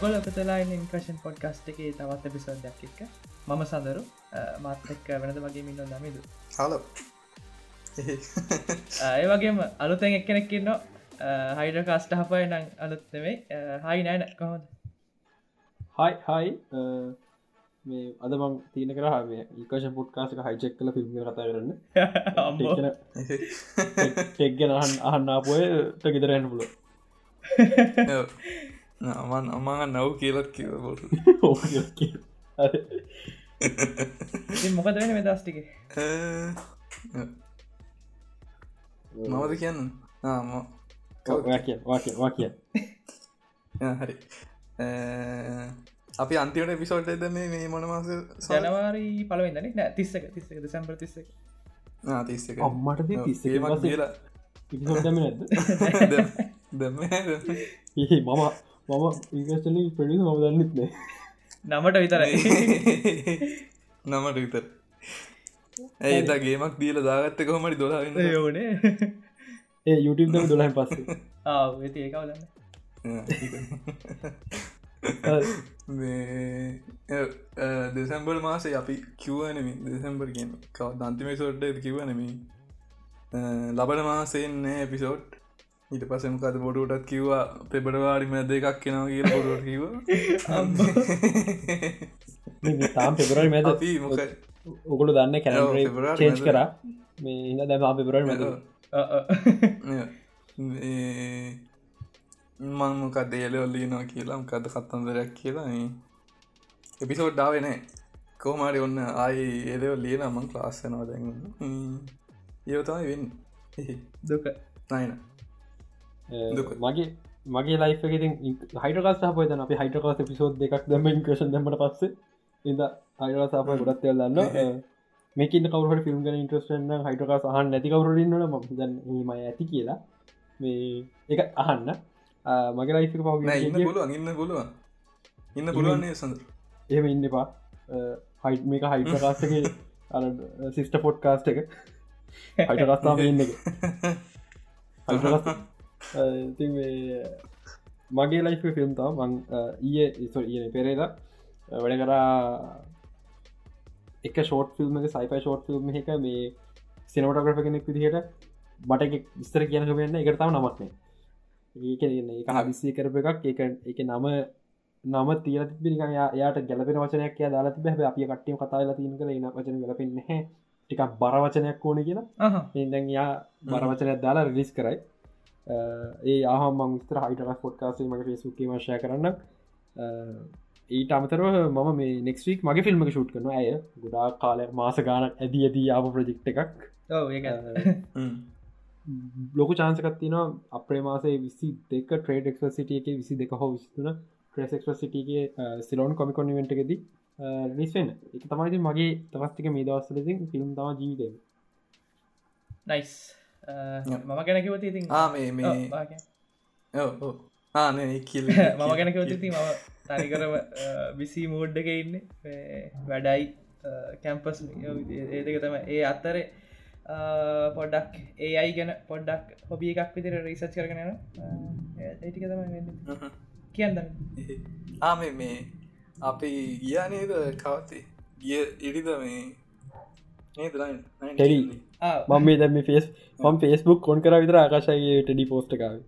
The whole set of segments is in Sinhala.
ඔගොල පතලා ඉන්කශන් පොඩ්කස්ට එක තවත් පිසෝදයක් එක්ක මම සඳරු. මත්තක් වෙනද වගේ මින්න දමිදු. හලෝ. ඒ වගේම අලුතැන් එක්කෙනෙක්කින්න හයිඩ කාස්ට හපය නං අලුත්නෙවෙයි හයි නෑන. කොහොද හයි හයි. මේ අද මං තියන කර මේ ඒකශ පුට්කාසක හයිචෙක් කල ෆිල්ම් කතා කරන්න එක්ගෙන අහන් අහන්නාපුය ගෙදරන්න පුල අමන් අමාග නව් කියලත් කිව බොට මොකද වෙන මෙදස්ටික මවද කියන්න ආම කිය වාකිය වාකිය හරි අපි අන්තිවට පිසෝට් එද මේ මේ මොන මාස ජනවාරී පලවෙදන නෑ තිස්සක තිස්සක සැම්පර තිස්සක තිස්සක අම්මට තිස්ස කියලා දම නැද දම මම මම ඉගස්ටල පඩි ම දන්නෙත් නෑ. නමට විතරයි. නමට විතර ඇයි ගේමක් දීල දාගත්ත කොහමට දොලාන්න යෝනේ ඒ යුටම් දොලහන් පස්සේ. ආව ඇති ඒකවලන්න දෙසැම්බල් මාසේ අපි කිව්වනම. දෙසැම්බර් ගෙන් කව දන්තිමේ සෝට්ට කිවනම ලබන මාසෙන්නේ එපිසෝට් ඊට පසමකද බොඩුටත් කිව්වා පෙබරවාඩි මැද එකක් කෙනව කිය බොඩුවට කිව තාම් පෙබරල් මැද ඔගොලු දන්න කැන චේච්. කර. මේ ඉන්න දැම පෙබරල් මැද. මංමක දේලවල්ලීනවා කියලා කද කත්තන්දරයක් කියලා එපිසෝඩ් ඩාවනෑ කෝමාරි ඔන්න ආයි ඒදව ලියන මං ක්ලාස්සනවා දැන්ගන්න ඒවතමයි වෙන්න. දුක. නයින මගේ මගේ ලයිෆගෙති හයිටකස් පයන අපි හයිටකස් පිසෝද් දෙකක් දම ඉන්ක්‍රෂන් දමට පස්සේ ඉද හයිරසාපය ගොඩත් යල්ලන්න මේකින් කවර ෆිල්ම් ගන ඉන්ට්‍රස්ටන්න හයිටකස් අහන් නැති කවරන්නන ම ම ඇති කියලා. මේ එක අහන්න. මගේ ලයිෆ නෑ පව ඉන්න පුළුවන්. ඉන්න පුළුවන් ඉන්න පුළුවන්න්නේ සඳර එහෙම ඉන්න පා හයිට මේක හයිටකාස්ටක අ සිිස්ට පොට් කාස්ට එක. හයිටකස්තාම ඉන්න එක ඉති මගේ ලයිෆ ෆිල්ම් තා මං ඊය කියන පෙරේද වැඩ කරා එක short film sci fi short film එක මේ සිනෝටග්‍රප කෙනෙක් විදිහට බට එක ස්තර කියනක වෙන්න එකතාව නමත්නේ ඒක එක හදිසිය කරප එකක්. එක එක නම නම තිය පිරික යාට ගැලපෙන වචනයක් ය දාලා තිබ අපි කට්ටිය කතාලා තියන කර න වචන ගලපෙන් හැ ටිකක් බර වචනයක් ඕන කියලා. එදැන් යා බරවචනයක් දාලා රිලිස් කරයි ඒ ආහම මස්තර හයිට පොට්කාසේ මගේ ෆෙසුක්කේ වශය කරන්න ඊට අමතරව මම මේ නෙක්ස්වීක් මගේ ෆිල්ම් එක ෂුට් කරන ඇය ගොඩා කාල මාස ගානක් ඇදී ඇදී ආප ප්‍රජෙක්් එකක්. ලොකු චාන්සකත්තින අපේ මාසේ විසි දෙක ට්‍රේඩ් එක්ව සිටිය එක විසි දෙක හෝ විස්තුන ට්‍රෙසෙක්ව සිටිගේ සිලෝන් කොමිකොන් වෙන්ට එකෙද රිස්වෙන් එක තමයි මගේ තවස්තික මේ දවස්සලසින් ෆිල්ම් තම ජීවිතය නයිස් මම ගැනකිවති ඉතින් ආ මේ මේ ආනේ කිල් මම ගැනකවති මම තනිකර විසි මෝඩ්ඩක ඉන්න. වැඩයි කැම්පස් ඒදක තම ඒ අත්තරේ පොඩ්ඩක් ඒ අයි ගැන පොඩ්ඩක් හොබිය එකක් විදිර රිසච් කරගෙන ඒටික තම කියන්න ආම මේ අපි ගියා නේද? කවතේ ගිය ඉරිද මේ ටෙලි. මම මේ දැම ෆෙස් ම ෆෙස්බුක් කොන් කර විතර ආකාශයගේ ටඩි පෝස්්ටකාව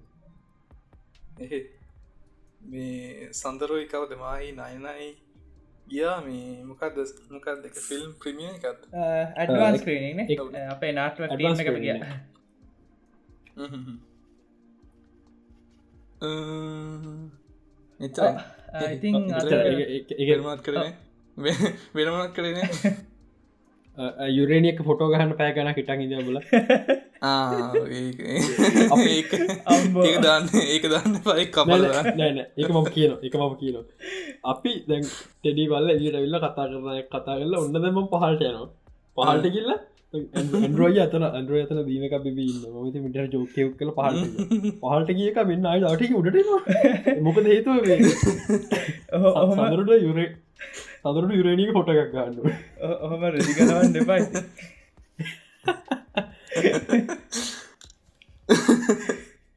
මේ සන්දරෝයි කවද? මයි නයනයි. ගියා මේ මොකක්ද මොකක් දෙක ෆිල්ම් ප්‍රමිය එකත් අපේ screening. ගිය. එචා ඉතින් ඉගරමත් කරන වෙනමත් කරන යුරේනියක ෆොටෝ ගහන්න පෑ ගන හිටන් ඉද බල. ඒක. දාන්න ඒක දාන්න පයි කපල නෑන එක මම කියන එක මම කියන අපි දැන් ටෙඩි බල්ල එලියට වෙල්ල කතා කරන කතා කරල ඔන්න දෙම පහල්ට යනවා. පහල්ට කිල්ල ඇන්ඩරෝය අතන අන්ඩරෝ අතන දීමක බින්න මත මිට ජෝකයව් කල පහල් පහල්ට කියක මෙන්න අයි අටක උඩට මොකද හේතුව ඔහොම සදරට යුරේ සදරට යුරේනික ෆොට එකක් ගන්න ඔහොම රෙදි කරවන්න දෙපයි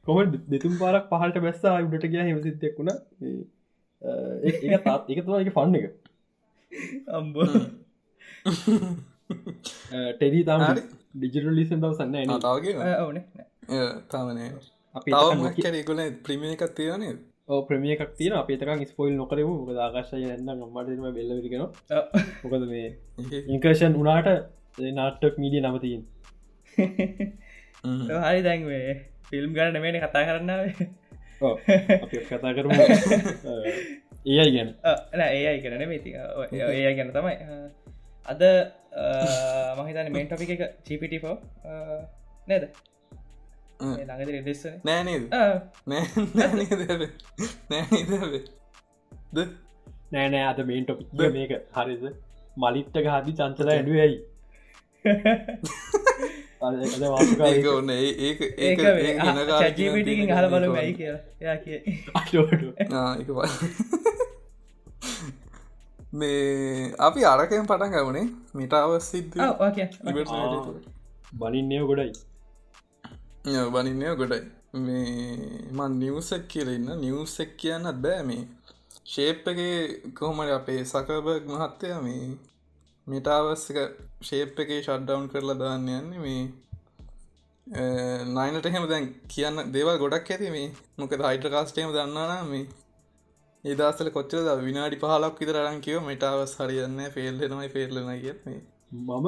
කොම දෙතුම් පාරක් පහලට බැස්සා උඩට කිය හිම සිත්තෙක් වුණ. ඒ තාත් එක තුවා එක ෆන්න එක. අම්බ. ටෙඩි තම. ඩිජිටල් ලිසන් දව සන්න එන තාවගේ ඕන තාමනය අපි තාවමකැරෙකුල ප්‍රමිය එකක් තියෙනනේ ප්‍රමිය එකක් තින අපේතක ස්පොයිල් නොකරම. මොක ආකාශය යන්න ගම්මටම බෙල්ලවිගෙන මොකද මේ ඉංකර්ෂන් උනාට නාට්ටක් මීඩිය නමතින් හරි. දැන්වේ ෆිල්ම් ගන්න මේන කතා කරන්නාව කතා කරමු. ඒයි ගැන. ඒයි කරන මේති ඒ ගැන තමයි. අද මහිතන මේන් ටොපි එක චිපිටිපෝ නේද ළඟද රෙඩෙස්ස නෑනේද නෑ නෑ ද නෑනෑ අද මේන් ටොපි මේක හරිද මලිත්ත හදි චන්තල ඇඩුවයි ඒක ඔන්න ඒක ඒක චජීපිටිකින් හල බලු ඇයි කිය යා කිය ඒක මේ අපි අරකෙන් පටන් ගවනේ මිටාව සිද්ධ බනින්නය ගොඩයි බනින්නය ගොඩයි මේ මන් නිවසක් කියලඉන්න නිවසෙක් කියන්නත් බෑ මේ. ශේප් එක කොහොමට අපේ සකබර්ග මහත්තය මේ මිටාවස්සක ශේප් එක ෂඩ්ඩවන් කරලා දාන්න යන්නේ මේ නයිනට එහෙම දැන් කියන්න දේවල් ගොඩක් ඇති මේ. මොක හයිට කාස්ටේම දන්නා මේ ඒදසල කොච්චර විනාඩි පහලක් විතර අරන් කියව මෙටාවස් හරියන්න ෆෙල්ලෙනමයි ෆෙල්ලන කිය මේ. මම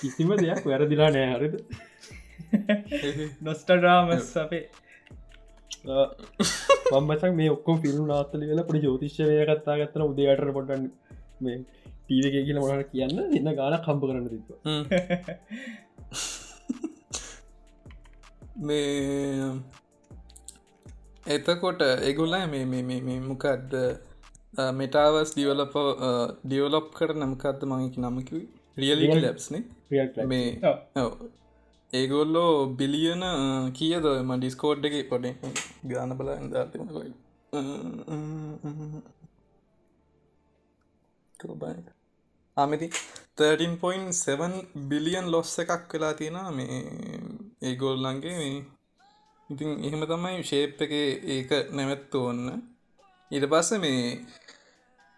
කිසිම දෙයක් වැරදිලා නෑ හරිද නොස්ටඩාමස් අපේ. පම්මසක් මේ ඔක්කොම ෆිල්ම් නාත්තලි වෙලා පොඩි ජෝතිශ්‍යය කත්තා ගත්තන උදේටර පොටන් මේ ටීව එක කියල මොට කියන්න එන්න ගාන කම්ප කරන්න තිත්ව මේ එතකොට එගුල්ල මේ මොකක්ද මෙටාවස් ඩියවලප ඩියවලොප් කර නමකක්ද මඟකි නමකි රියලි ලැබ්ස්නේ මේ ඒගොල්ලෝ බිලියන කියද ම ඩිස්කෝඩ් එක පොඩ ගාන බල දාතිමකොයි ආමති 13.7 බිලියන් ලොස්ස එකක් වෙලා තියෙන මේ ඒගොල්ලන්ගේ මේ. ඉතින් එහෙම තමයි ශේප් එක ඒක නැවැත්තු ඔන්න ඊට පස්ස මේ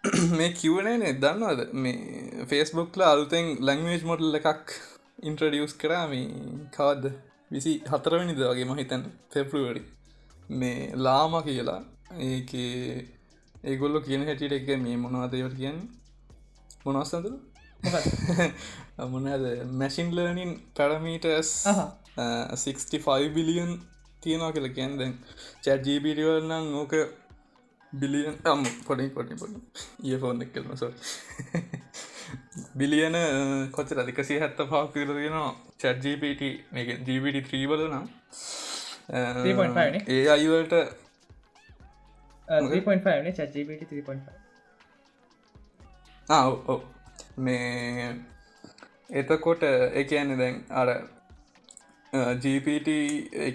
මේ කිවනේ නෙ දන්නවද? මේ ෆේස්බුක්ල අලුතෙන් ලංවේජ් මොඩල් එකක් ඉන්ට්‍රඩියස් කරා මේ කවද්ද? විසි හතරවනිද වගේ මහිතන් ෆෙපරුවරි මේ ලාම කියලා. ඒක ඒගොල්ලො කියන හැටියට එක මේ මොනවදවට කියන්නේ? මොනවස්සඳ මොනද මැසින් ලර්නින් පැරමීටස් 65 බිලියන් තියෙනවා කියල කියන් දැන් චැට් ජීපිටිවල් නම් ඕක බිලියන් අම් පොඩි පොඩි පොඩි. ඒ ෆෝන් එක් කල්ම සො බිලියන කොච්ච අධිකසි හැත්ත පාක් කියරෙනවා චැට් ජීපට එක ජීපට ත්‍රීබල නම්. ඒ අයිවලට 3.5 චජීපට 3.5 ඔ මේ එතකොට එකන්න දැන් අර ජීපට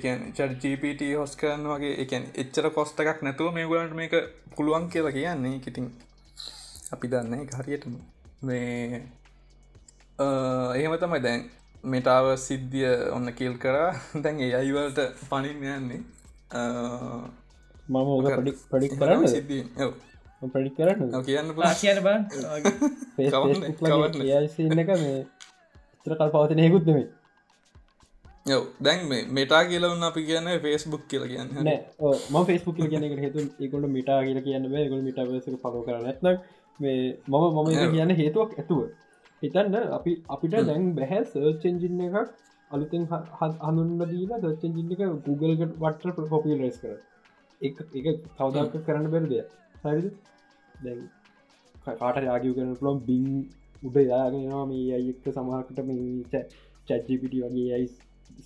චට ජීපට හොස් කරන්න වගේ එකන් එච්චර කොස්ට එකක් නැතුව මේ ගලන්ට මේක පුළුවන් කියලා කියන්නේ. ඉතින් අපි දන්න හරියටම මේ එහෙම තමයි. දැන් මෙටාව සිද්ධිය ඔන්න කිල් කරා. දැන් ඒ අයිවලට පනින් යන්නේ. මම ඕක පඩි පඩික් කරන්න සිද්ධිය. පඩි කරන්න කියන්න කියන බ ඒසින්න එක මේ චර කල් පවතිනයකුත් නෙමේ යව දැන් මේ මෙටා කියලවන්න අපි කියන්න ෆෙස්බුක් කියල කියන්න. නෑ ම ෆෙස්බුක් කියන හේතු ඒකොට මිටා කියල කියන්න ගොල මිට වසක පලෝ කර නැත්න මේ මම මම කියන්න හේතුවක් ඇතුව. හිතන්න අපි අපිට දැන් බැහැ සර්චෙන්ජින්න එකක් අලුතෙන් හඳුන්න දීලා සර්චෙන්ජින්න එක Googleගට වටර පොපිලස් කර එක එක කවදක් කරන්න බැරද හරිද? දැන් කාට රාගිය කරන පලොම් බින් උඩ යාගෙනවා මේ අයික්ක සමහකට මේ චැජිපිටි වගේ අයි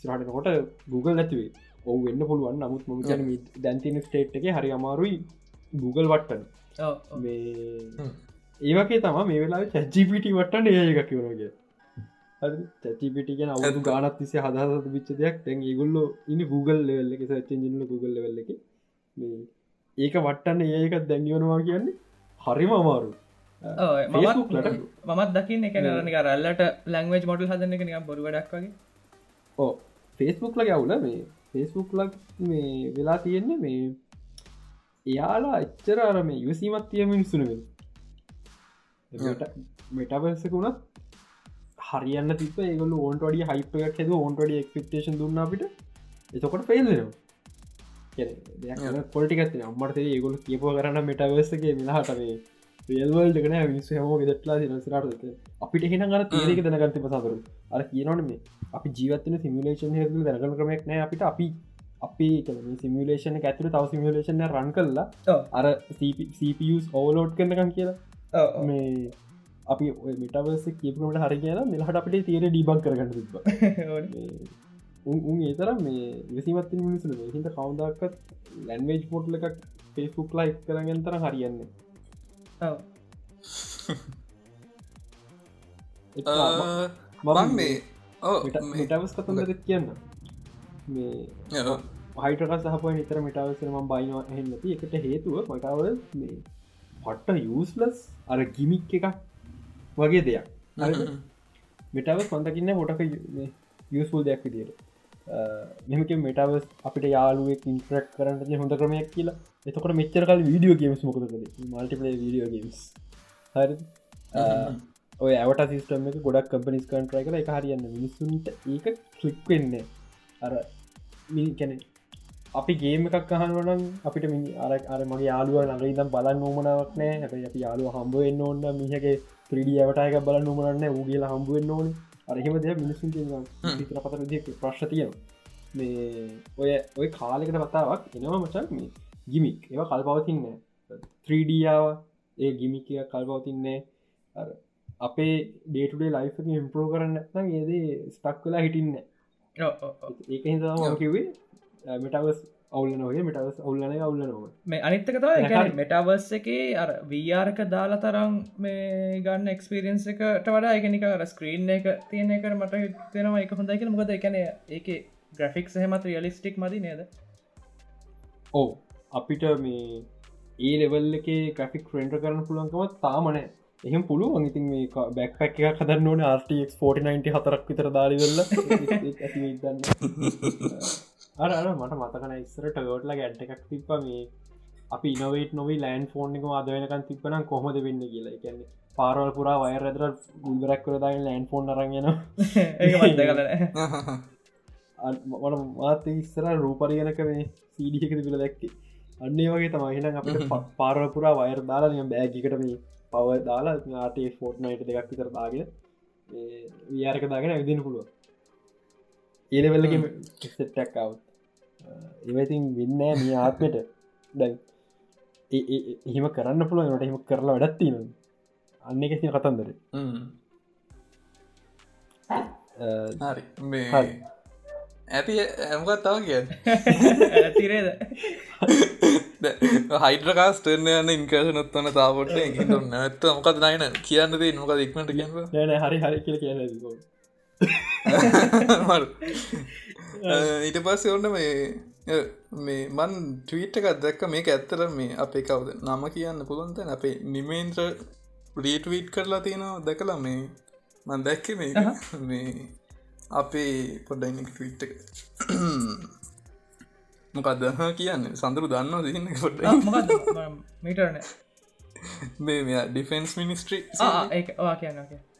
ස්රහට කොට Google නැතිවේ ඔව වෙන්න පුළුවන්. නමුත් ම න දැන්තින ස්ටේට් එක හරි අමාරුයි Google වට්ටන. මේ ඒවගේ තම මේ වෙලා චැජිපිටි වට්ටන ඒ එක කිවරගේ කියෙන අවු ගානත් තිසේ හදහත විච්ච දෙයක්. තැන් ඒගුල්ල ඉන්න Google ලෙවල්ල එක සච්චජිල Google ලෙවල්ල එක. මේ ඒක වට්ටන්න ඒක දැන්ගවනවා කියන්නේ හරිම අමාරු මත් දකින්න එක නික රල්ලට ලංවේජ් මොඩල් හදන්න එක නික බොරු වැඩක් වගේ. ඕ ෆේස්බුක් ලග අවුල මේ. ෆේස්බුක් ලක් මේ වෙලා තියෙන්නේ මේ එයාලා එච්චර අරම යවසීමත් තිය මිනිස්සුනවෙල් මෙටවසකුණත් හරියන්න තිප ඒගල ඕන්ට වඩිය හයිපයක් හෙද ඕන්ට ඩිය එක්පෙක්ටේෂන් දුන්න අපිට. එතකොට පේල්ලනවා පොටිකත් අම්මට ඒගොල කියපෝ කරන්න මෙටවසගේ මිලාහටේ ියල්වල්ට කන මිනිස් හම ෙටලා සිරට අපිට හෙන ගන්න තේරක දැනගත පසකරු අර කියනවන මේ අපි ජීවත්තන සිමිලේෂන් හ දැනගන ක්‍රමක් නෑ අපිට. අපි අපි සිමිලේෂන ඇතුර තව සිමිලේෂන රන් කල්ලා අර CPUස් ඕලෝඩ් කරනකම් කියලා මේ අපි මිටවස කියපනට හරි කියලා මෙලහට අපිට තේර ඩිබක් කරගන්න තිබ උන් ඒතර මේ විසිමත් මිනිසුන හිට කවුදක්ත් ලැන්වේජ් පොට්ල එකක් ෆෙස්බුක් ලයික් කරගෙන්තර හරියන්නේ මං මේ මිටවස් කතන්දර කියන්න. මේ හයිටක සහප නිතර මිටවසරම බයිනවා එහෙන්නති එකට හේතුව මටාව මේ පට්ට යස්ලස් අර ගිමික් එකක් වගේ දෙයක්. මෙටව කොඳකින්න හොටක යස්පුල් දෙයක් විදියට. මෙමක මෙටවස් අපිට යාලුවෙක් ඉන්ට්‍රක් කරන්න හොඳ ක්‍රමයක් කියලා. එතකොට මෙච්චරකල් වීඩියෝ ගේම්ස් මොකද මල්ටිපල වීඩියෝ ගේම්ස් හරි ඔය ඇවට සිස්ටම එක ගොඩක් කම්පනිස් කන්ට්‍රයි කර එක හරියන්න මිනිස්සුන්ට ඒක කලික් වෙන්න අර මිකැන අපි ගේම එකක් අහනුවනම් අපිට මි අර අර මගේ යාලුව නඟ ඉදම් බලන්න ඕමනාවක් නෑ. හැබ අපි යාලුව හම්බුවෙන් ඕන්න මිහගේ ත්‍රඩියවටයක බලන්න උමරන්න ූගේලා හම්බුවෙන් ඕන. අරහෙම දෙ මිනිසුන් විතර පතර ප්‍රශ් තිය මේ ඔය ඔය කාලෙකට පතාවක් එනවා මචක් මේ ගිමික් ඒව කල්පවතින්න 3ඩාව ඒ ගිමික කල්පවතින්නේ අපේ ඩේටුඩේ ලයිෆ ඉම්පරෝ කරන්න ඒද ස්ටක් වෙලා හිටින්න ඒක හිතම කිවේ මෙටවස් අවුල නොගේ මෙටවස් ඔල්ලන අවුල්ල නොව මේ අනිත්තක තව මෙටවස් එක අර වීආරක දාලා තරම් මේ ගන්න එක්ස්පිරියන්ස එකට වඩා එකනික අර ස්ක්‍රීන් එක තියෙන එකට මට තෙනවා එක හොඳයි මොකද එකන ඒක ග්‍රෆික් සහමත් රියලිස්ටික් මදි නේද? ඕ අපිට මේ ඒ ලෙවල් එක ග්‍රෆික් ්‍රෙන්ට කරන්න පුළුවන්කමත් තාමන එහෙම පුළුවන්. ඉතින් මේ බැක්පැක් එක කදන්න ඕන RTX 49 හතරක් විතර දාරිවෙල්ල අර අර මට මතකන ඉස්සරට ගෝටල ගැට්ට එකක් තිප්ප මේ අපි ඉනවේට නොවී ලෑන් ෆෝන් එක අදවෙනකන් තිපන කොහොමද වෙන්න කියලා. කියන්නේ පාරවල් පුරා වයර ඇදර ගුල්බරක් කරදායි ලෑන් ෆෝන් අරගෙන මට මාත ඉස්සර රූපරිගනක මේ සීඩියක තිබිල දැක්කේ. අන්නේ වගේ තමයිහින අපට පාරපුරා වයර් දාලා බෑගිකට මේ පව දාලා නාටේ ෆෝට්නයිට දෙකක් විතර දාගෙන වියාරක දාගෙන ඇවිදින පුළුව ඒලවෙල්ලක සෙට්ටක්කව එවතින් වෙන්න මේ ආත්මට. දැන් එහෙම කරන්න පුළුව ට එහෙම කරලා වැඩත්ති අන්න එකසි කතන්දර හරි. මේ ඇති ඇමකත් තව කියන්න? ඇතිරේද හයිඩ්‍රකාස්ටර්න යන්න ඉන්කර්ශනොත් වන තාවට නැත්ත මොකද නයින කියන්න දේ මොකද ඉක්මට නෑන හරි හරි කියල කියන්න ඊට පස්සේ ඔන්න මේ මේ මන් ටීට් එකත් දැක්ක මේක ඇත්තර මේ අපේ කවුද? නම කියන්න පුළුවන්ත අපේ නිමේන්ත්‍ර රීටවීට් කරලා තියෙනවා දැකලා මේ මන් දැක්ක මේ මේ අපේ පොඩ්ඩයින ටවිට් එක. මොකක්ද කියන්න. සඳරු දන්නවා දෙන්න පොඩ්ඩ මිටරන මේ ඩිෆෙන්ස් මිනිස්ට්‍රී කියන්න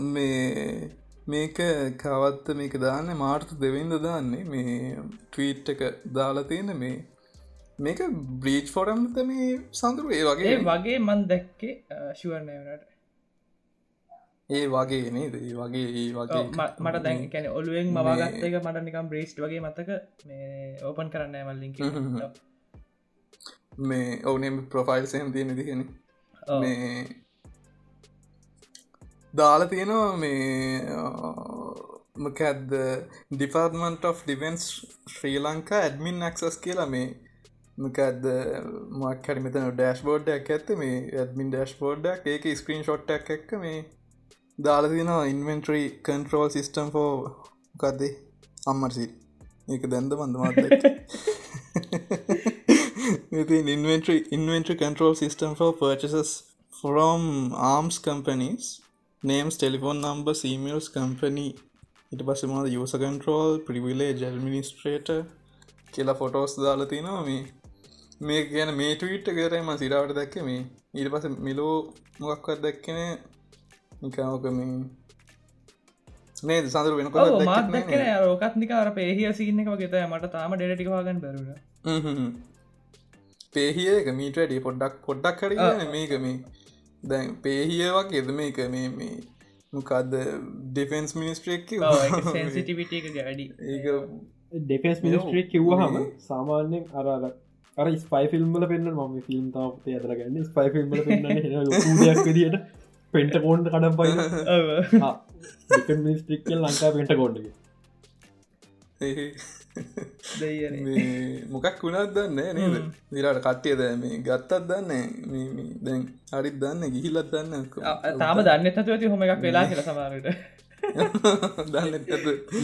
මේ මේක කවත්ත මේක දාන්න? මාර්ත දෙවෙන්ද දාන්නේ? මේ ට්වීට් එක දාලා තියෙන මේ මේක බ්‍රීච් ෆොරම්ත මේ සඳරු? ඒ වගේ වගේ මන් දැක්කේ ශුවර්ණයනට ඒ වගේ නේද? ඒ වගේ ඒ වගේ මට දැන් කැන ඔලුවෙන් මවාගත්ත එක මට නිකම් බ්‍රේස්ට් වගේ මතක. මේ ඕපන් කරන්න මල්ලින් මේ ඔවුනම් ප්‍රොෆයිල් සහම් තියෙන දිහෙන මේ දාලා තියෙනවා මේ මකැද්ද? ඩිපාර්ටමන්ට of defence Sri Lanka admin ක්සස් කියලා මේ මකද මක්හරි මෙතන ඩෑශ් බෝඩ්ඩක් ඇත්ත මේ ඇඩමින් ඩෑශ් බෝඩ්ඩක් ඒක ස්ක්‍රීන් ෂොට්ටක් එක්ක මේ දාලතිනවා ඉන්වෙන්ට්‍රී කන්ට්‍රෝල් සිිස්ටම් ෆෝ කදේ අම්මර්සි ඒක දැන්ද බඳමත් inventory inventory control system ෝ purchases from arms companies. Names telephone number emails company. ඉට පස්සෙමද යස කන්ට්‍රෝල් ප්‍රිවිලේ ජල්මිනිස්ට්‍රේට කියලා ෆොටෝස් දාලතිනවා මේ. මේ කියන මේ ටවිට්ට කරම සිරාවට දැක්ක මේ. ඊට පස මිලෝ මොක්වත් දැක්කන නිකාවක මේ මේ. සඳර දැක්කන රෝකත් නිකාර පේහිය සින්න එක ගෙත මට තාම ඩෙටිවාගන්න බැරුණ පේහියක මීටඩි පොඩ්ඩක් පොඩ්ඩක් කර මේක මේ දැන් පේහියවක් එද මේක? මේ මේ මොකක්ද ඩිෆෙන්ස් මිනිස්ට්‍රේක් එක ගැඩි. ඒ ඩෙෆෙන්ස් මිනිස්ට්‍රේ කිව්වහම සාමාන්‍යෙන් අරර අර ස්පයි ෆිල්ම්ල පෙන්න්න ම ෆිල්ම් තාපතේ අදරගන්න ස්පයි ෆිල්ම් පෙන්න්නක් විදිට පෙන්ට කෝන්ට කඩම් පයි මිස්ට්‍රික්ක ලංකා පෙන්ට කෝඩ්ඩ මොකක් වුණත් දන්න නේද? දිරට කට්ටිය ද මේ ගත්තත් දන්න දැන් හරිත් දන්න ගිහිල්ලත් දන්න තාම දන්න ඇති හොම එකක් වෙලා කියල සමාරට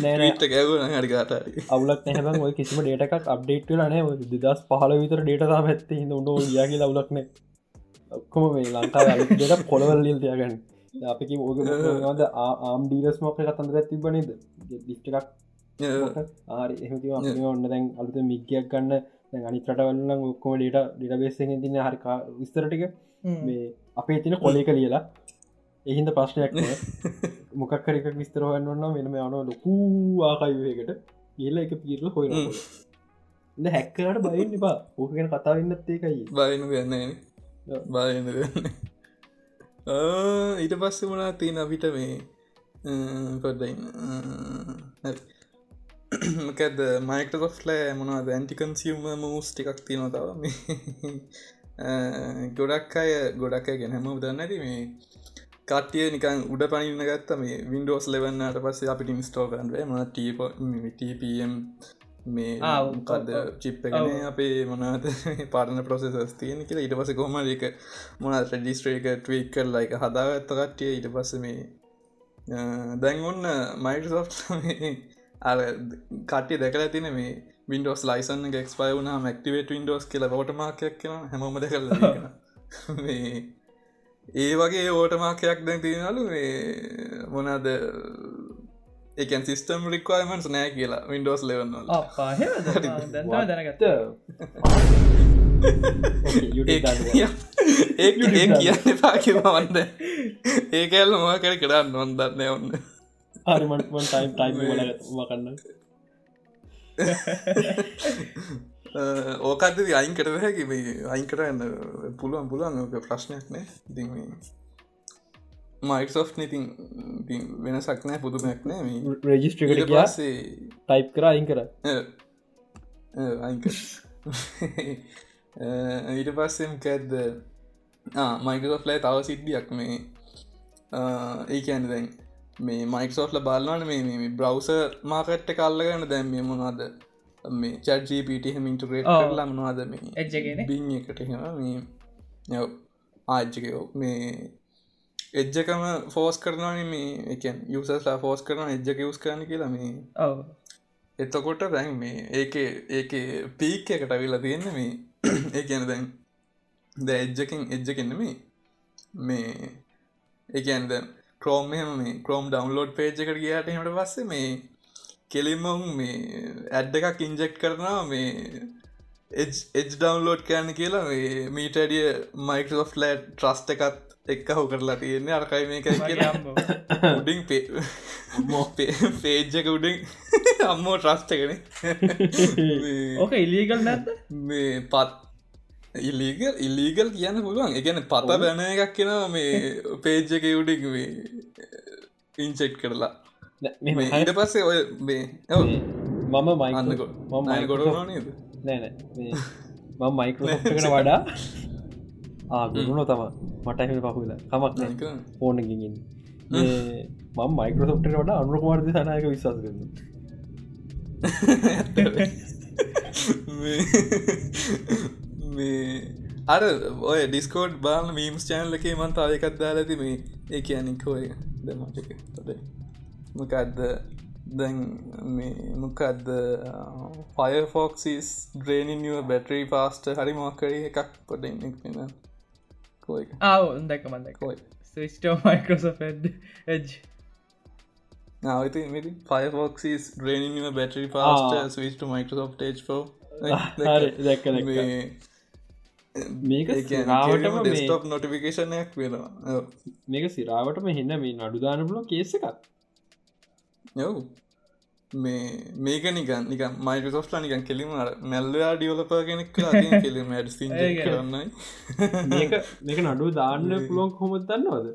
නෑට ගැවන හරිකාටරි අවුලක් නැහම ඔය කිසිම ඩේටක් අප්ඩේට් ලනේ දස් පහල විතර ඩේටතා ඇත්ත හිද උඩ යාගේ ලවුලක්න ඔක්කොම මේ ලංකා ට කොළවල්ලිල් තියගන්න. අපකි ඕගද ආම් ඩීලස් මොක කතන්දර තිබනද ලිස්්ටක් ආරි එහති ඔන්න දැන් අලුත මික්කයක් ගන්න. අනිතරට වල්ලම් ඔක්කොම ඩේට ඩිටබේසෙන් තින්න හරිකා විස්තරටික මේ අපේ තින කොලේක ලියලා. එහින්ද ප්‍රශ්නයක් මොකක්කරක විස්තරවන්න ඔන්න වෙනම යන ලොකූ ආකායවයකට ගේල එක පිරල හොය ඉද හැක්කරට බයින්න එපා. ඕකගෙන කතාවන්නත් ඒකයි. බයනු ගන්න බයන ඊට පස්ස වුණා තියෙන අපිට මේ පොඩ්ඩයින්න මකද මයිකටොෆ්ලෑ මොනවාද? ඇන්ටිකන්සියම මූස් ටිකක් තියනොතාව ගොඩක් අය ගොඩක් අය ගැනහම උදන්න ඇති මේ කටිය නිකන් උඩ පනින්න ගත්ත මේ වින්ඩෝස් ලෙවන්නට පස්සේ අපිට ඉන්ස්ටෝ කරන්වේ ම TPM මේ ආකද චිප්පගෙන අපේ මොනද පාරන ප්‍රොසෙසස් තියෙන කියලා. ඉට පස කොම එක මොන රඩිස්ට්‍රේක ට්වීක් කර ලයික හදාගත්ත කට්ටිය? ඉට පස්ස මේ දැන් ඔන්න මයිටසෝ් අ කට්ටිය දැකලා තින මේ වින්ඩෝස් ලයිසන් ක්ස්පයි වුනා මක්ටිවේට වින්ඩෝස් කියලා ෝටමාකයක් කියෙන හැමෝම දැකල මේ ඒ වගේ ඕටමාකයක් දැන් තියෙනලු මේ මොනාද එකන් සිිස්ටම් රික්වයිමන්ස් නෑ කියලා වින්ඩෝස් ලෙවන්නල දැනගත්ත. ඒ කියන්න පාකිවවන්න ඒ කැල්ල මොකර කරන්න නොන්දන්න ඔන්න හරිමටම ටයිම් ටයිම් වකන්න ඕකද අයින් කර හැකි? අයින් කරන්න පුළුවන් පුළුවන් ප්‍රශ්නයක් නෑ. ඉති මයිසෝ් ඉතින් වෙන සක්නෑ පුදුමයක් නෑ රජිස්ට්‍රිකට පස්සේ ටයිප් කර අයින් කර. අයික ඊට පස්සෙම් කැද්ද මයිකසෝ් ලයි තව සිද්ධියක් මේ. ඒ කියන්න දැන් මේ මයිකසෝ්ල බාලවන මේ බ්‍රවස මාකට්ට කල්ලගන්න දැම් මේ මොනාද මේ චඩ්ජීපට හම ඉන්ටරේට් කරලා මනවාද මේ බිං එකට මේ ආජ්ජකයෝ මේ එජ්ජකම ෆෝස් කරනවාන මේ එකන් යුසස්ලා ෆෝස් කරන එජ්ජක යුස් කරන කියලා මේ. ඔව. එතකොට දැන් මේ ඒක ඒක පීක් එකට වෙලා තියෙන්න මේ ඒ කියන දැන් ද එජ්ජකින් එජ්ජකන්න මේ මේ ඒකන්ද ක්‍රෝම් මෙහම මේ ක්‍රෝම් ඩවන්ලෝඩ් පේජ් එකට ගයාට හට පස්සේ මේ කෙලිමොන් මේ ඇඩ් එකක් ඉන්ජෙක්් කරනවා මේ එජ් ඩවන්ලෝඩ් කරන්න කියලා මේ මීටඩිය මයිකෝෆ් ලෑඩ් ට්‍රස්ට එකත් එක්ක හු කරලා තියෙන්නේ. අරකයි මේක උඩින් පේජ්ජක උඩින් අම්මෝ ට්‍රස්ටකන ඕක ඉලියකල් නැත්ත මේ පත් ඉල්ලීගල් ඉල්ලීගල් කියන්න පුළුවන්. එකන පත බැන එකක් කෙනවා මේ පේජ්ජක උඩින් ඉන්චෙට් කරලා. ඊට පස්සේ ඔය මේ මම මයින්නක මම ගොඩ නේද? නෑන මම මයිකරකට වඩා ආගුණු තම මටහම පහුල කමක් ඕන ගින් මම මයිකරසොප්ට වඩා අනුරකුමාර්ද සනායක විශවාස කරන්න මේ අර ඔය ඩිස්කෝඩ් බාල මීම්ස් චෑන්ල එකේ මන්තාවයකත් දාලති මේ ඒ කියනිකෝය දමටක තොදයි මොකක්ද දැන් මොකක්ද ෆයෆෝක්සිස් ඩ්‍රේනිනිව බැටරී පාස්ට හරි මොක්කරී එකක් පොට පෙන කෝයි ආව දැක මන්දකෝයි ස්ටෝ මයිකෝසෝ එජ් මති ෆයෆෝක්සිස් ඩ්‍රේනිනිව බැටරී පාස්ට ස්විස්ට මයිකෝසෝ් ටේ් ෝ දැක්ක මේක සිරාවටම මේ- ඩෙස්ටප් නොටිෆිකේෂනයක් වෙනවා. මේක සිරාවටම හෙන්න මේ නඩුදාන පුලො කේස එකක්. යව් මේ මේක නිකන් නික මයිකසෝස්ලා නිකන් කෙලිම මැල්ලයා ඩියවලප කෙනෙක් කෙලිම ඒ කරන්නයි. මේක නඩු දාන්න පුළුවන් කොහොමත් දන්නවද?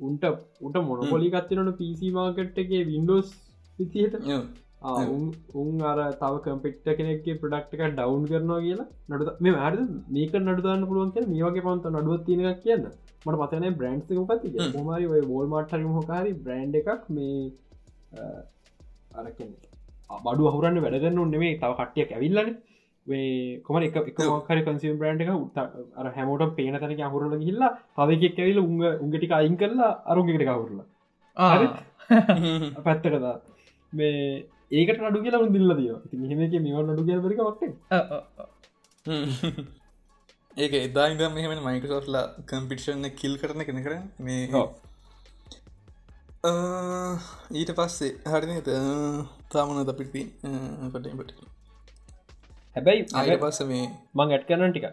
උන්ට උට මොනොපොලි කත්තිනට පිසි මාකට් එකේ වින්ඩෝස් විතිහට යව්. උන් අර තව කම්පෙක්ට කෙනෙක්ගේ ප්‍රඩක්්ක ඩවන්් කරනවා කියලා නඩු මේ අද මේක නඩුදාන්න පුළුවන් කිය මේගේ පන්ත නඩුවත් තියෙනක් කියන්න. මට පතන බ්‍රන්ඩ් මොකත් මොමරි ඔය බෝල් මට්ටර මොකාරි බ්‍රන්් එකක් මේ අරක බඩු අහුරන්න වැඩගන්න නෙමේ තව කට්ටිය ඇවිල්ලන. කොම එක එකමකර කන්සිම් බ්‍රන්් එක උත් අර හැමෝට පේන තැනක අහුරල හිල්ලා තවකෙක් ඇවිල උංග උන්ගටික අයින් කරලා අරුගෙට කවුරලා හරි. පැත්තකතා මේ ඒකට නඩු කියලා දිල්ල දිය ති හෙමක මේව නඩු කියල පරික වක්ටේ ඒක එදා ඉදම් මෙහම මයිකසෝස්ලා කම්පිටිෂන්න කිල් කරන කෙන කර මේ අ, ඊට පස්සේ හරින තාමන දපිටි පටට හැබැයි අයට පස්ස මේ මං ඇට් කරන ටික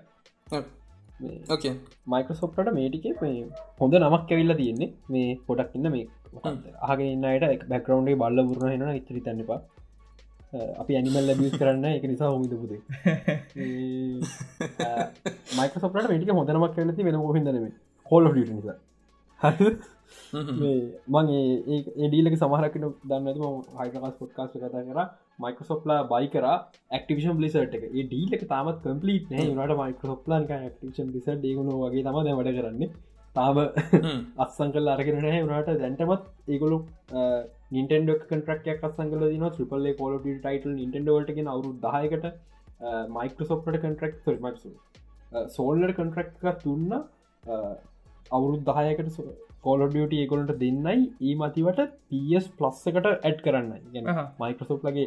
මයිකසොප්ට මේටික මේ හොඳ නමක් ඇවිල්ල තියෙන්නේ. මේ පොඩක් ඉන්න මේ ආගෙනන්නයට බැකරවන්්ේ බල්ල පුරණ හෙන ඉතරි තන්නපා අපි ඇනිමල් ලැබිස් කරන්න එක නිසා හොමිද පුදේ මයිකසොපට මේටික හොඳනමක් කරනති වෙන හොහිදනම හොල් නිසා. මං ඒඩීලක සමහරකට දන්නම හයිකස් පොට්කාස් කතා කර. මයිකසොප්ලා බයි කර ක්ටිෂන් බලිසට එක. ඩීලක තාමත් කම්පලිට නට මයිකසොප්ලාන් ක්ටිෂන් ලිස ඒගුණ වගේ තම වැඩ කරන්නේ තාම අත්සං කල් අරගෙන නෑ වනාට දැන්ටමත් ඒගොලු නිටෙන්ඩ කටරක් අත්සංගල දින ්‍රිපල්ල කොල ටයිටල් නිටෙන්ඩවලටගෙන අවරු දායකට මයිකසොප්ට කටරක් මක්සු සෝල්ලර් කටරක්ක තුන්න අවුරුත් දහයකට කෝලඩියට ඒකොලට දෙන්නයි. ඒ මතිවට පස් ප්ලස් එකට ඇඩ් කරන්න ගැන. මයිකසොප්ලගේ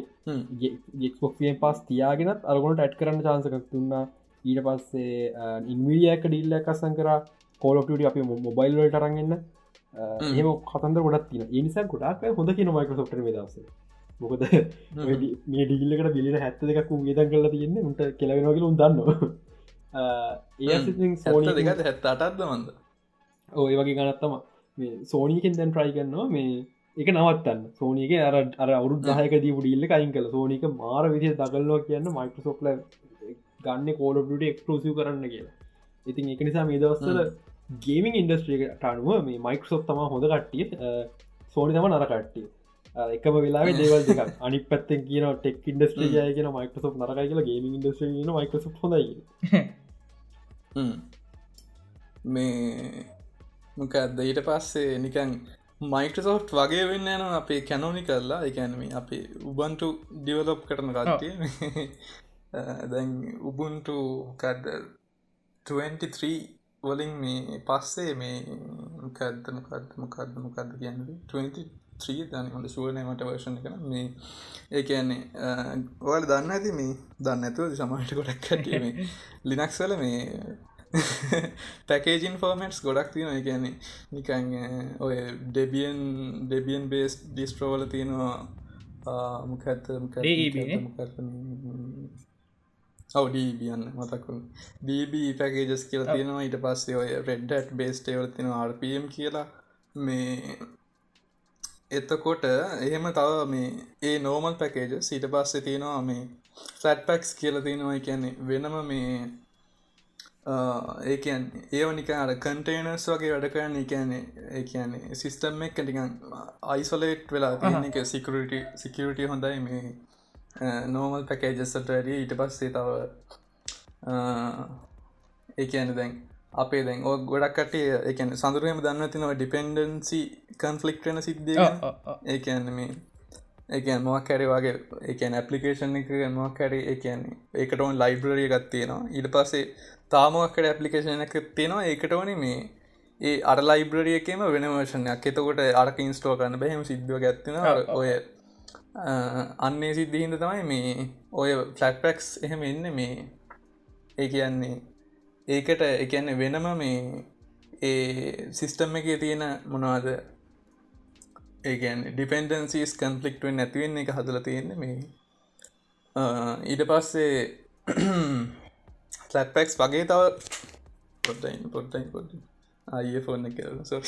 ගෙක්ස්පොක්ේ පස් තියාගෙනත් අරගොලට ඇඩ් කරන්න චාන්සකක් තුන්න ඊට පස්සේ ඉන්විඩියක ඩිල්ල එකසං කර කෝලොට අපි මොබයිල් වලට අරගන්න ඒම කතන්ද ගොඩත් තින ඒනිසා ගොඩක් හොඳ කියන මයිකසොප්ට දස මොකද මේ ඩිල්ලකට බිලිට හැත්ත දෙකක් ගේදන් කරලා තියන්නේ. උන්ට කෙලවෙනගල උදන්න ඒ සෝනි දෙක හැත්ත අටත්ද මන්ද? ඔය වගේ ගනත්තම මේ සෝනීකෙන් දැන් ට්‍රයි කරනවා. මේ එක නවත්තන්න. සෝනීක අර අර අවුරු දහයක දී ඩිල්ල අයින් කල සෝනික මාර විදිහ දගල්ලෝ කියන්න මයිකසොප්ල ගන්න කෝලට එක්ලෝසිව කරන්න කියලා. ඉතින් එක නිසා මේ දවස්සල ගේමින් ඉන්ඩස්ට්‍රියකට අනුව මේ මයිකසොප් තම හොඳ කට්ටිය සෝනි තම නර කට්ටිය. එකම වෙලා දේවල් දෙක අනි පත්තෙන් කියන ටෙක් ඉන්ඩස්ට්‍රිය කියන මයිකසොප් නරකයි කියලා ගේමින් ඉන්ඩස්ට්‍රිය මයිකසොප් හොඳයි මේ මොකක්ද ඊට පස්සේ නිකන් මයිකසෝට් වගේ වෙන්න යන අපේ කැනෝනි කරලා එකැනම අපේ උබන්ටු ඩිවලොප් කරන කට්ටිය. දැන් උබුන්ටු කඩ 23 වලින් මේ පස්සේ මේ මොකක්ද මොකක්ද මොකක්ද මොකක්ද කියන්න? 23 දන හොඳ ශුවනමට වර්ෂණ කන මේ ඒ කියන්නේ ඔවල් දන්න ඇති මේ දන්න ඇතුව සමහට ගොඩක් කැටීම ලිනක්ස්වල මේ පැකේජන් ෆෝමටස් ගොඩක් තියෙන කියන්නේ නිකන් ඔය ඩෙබියන් ඩෙබියන් බේස් ඩිස්ට්‍රෝවල තියෙනවා මොකඇත්ත DEB නේ? ඔවඩීබියන්න මතකුන් ඩීබ පැකේජස් කියල තියෙනවා. ඊට පස්සේ ඔය රෙඩ්ඩට් බේස්ටේවල තින RPM කියලා. මේ එතකොට එහෙම තව මේ ඒ නෝමල් පැකේජ සීට පස්සේ තියෙනවා මේ ෆලට් පැක්ස් කියල තියෙනවා. කියන්නේ වෙනම මේ ඒකන් ඒවනික අර කන්ටේනර්ස් වගේ වැඩ කරන්න. කියන්නේ ඒ කියන්නේ සිිස්ටම් එක් ටිකන් අයිසොලේට් වෙලා එක සිකරට සිකරට හොඳයි මේ නෝමල් පැකේජස්සට වැඩ ඊට පස්සේ තව ඒකන දැන් අපේ දැන් ඕ ගොඩක්ට එකන සඳරුවම දන්න තිනව ඩිපෙන්ඩන්සි කන්ෆලික්ටන සිද්ධිය ඒකන්න මේ ඒකන් මොක් කැරි වගේ එකන් ඇපලිකේෂන් එක මොක් කැරි එකන්නේ ඒකට ඔවන් ලයිබ්‍රරිය ගත්තියෙනවා ඊට පස්සේ තාමක්කට ඇපලිකේෂන එක තියෙනවා. ඒකට ඕන මේ ඒ අර ලයිබ්‍රරිය එකම වෙන වර්ෂණයක් එතකොට අරක ඉන්ස්ටෝ කරන්න බැහම සිද්ධුව ගැත්තින ඔය අන්නේ සිද්ධහින්ද තමයි මේ ඔය ෆලක්පැක්ස් එහෙම එන්න මේ ඒ කියන්නේ ඒකට එකන්න වෙනම මේ ඒ සිිස්ටම් එක තියෙන මොනවාද? ඒගැන් ඩිපෙන්ඩන්සිස් කන්ෆලික්ටුවෙන් නැතිවෙන්න එක හදල තියෙන්නේ මේ ඊට පස්සේ ෆලට්පෙක්ස් වගේ තව පොට්ටයින් පොට්ටයින් පොට අය ෆෝන්න කරන සෝ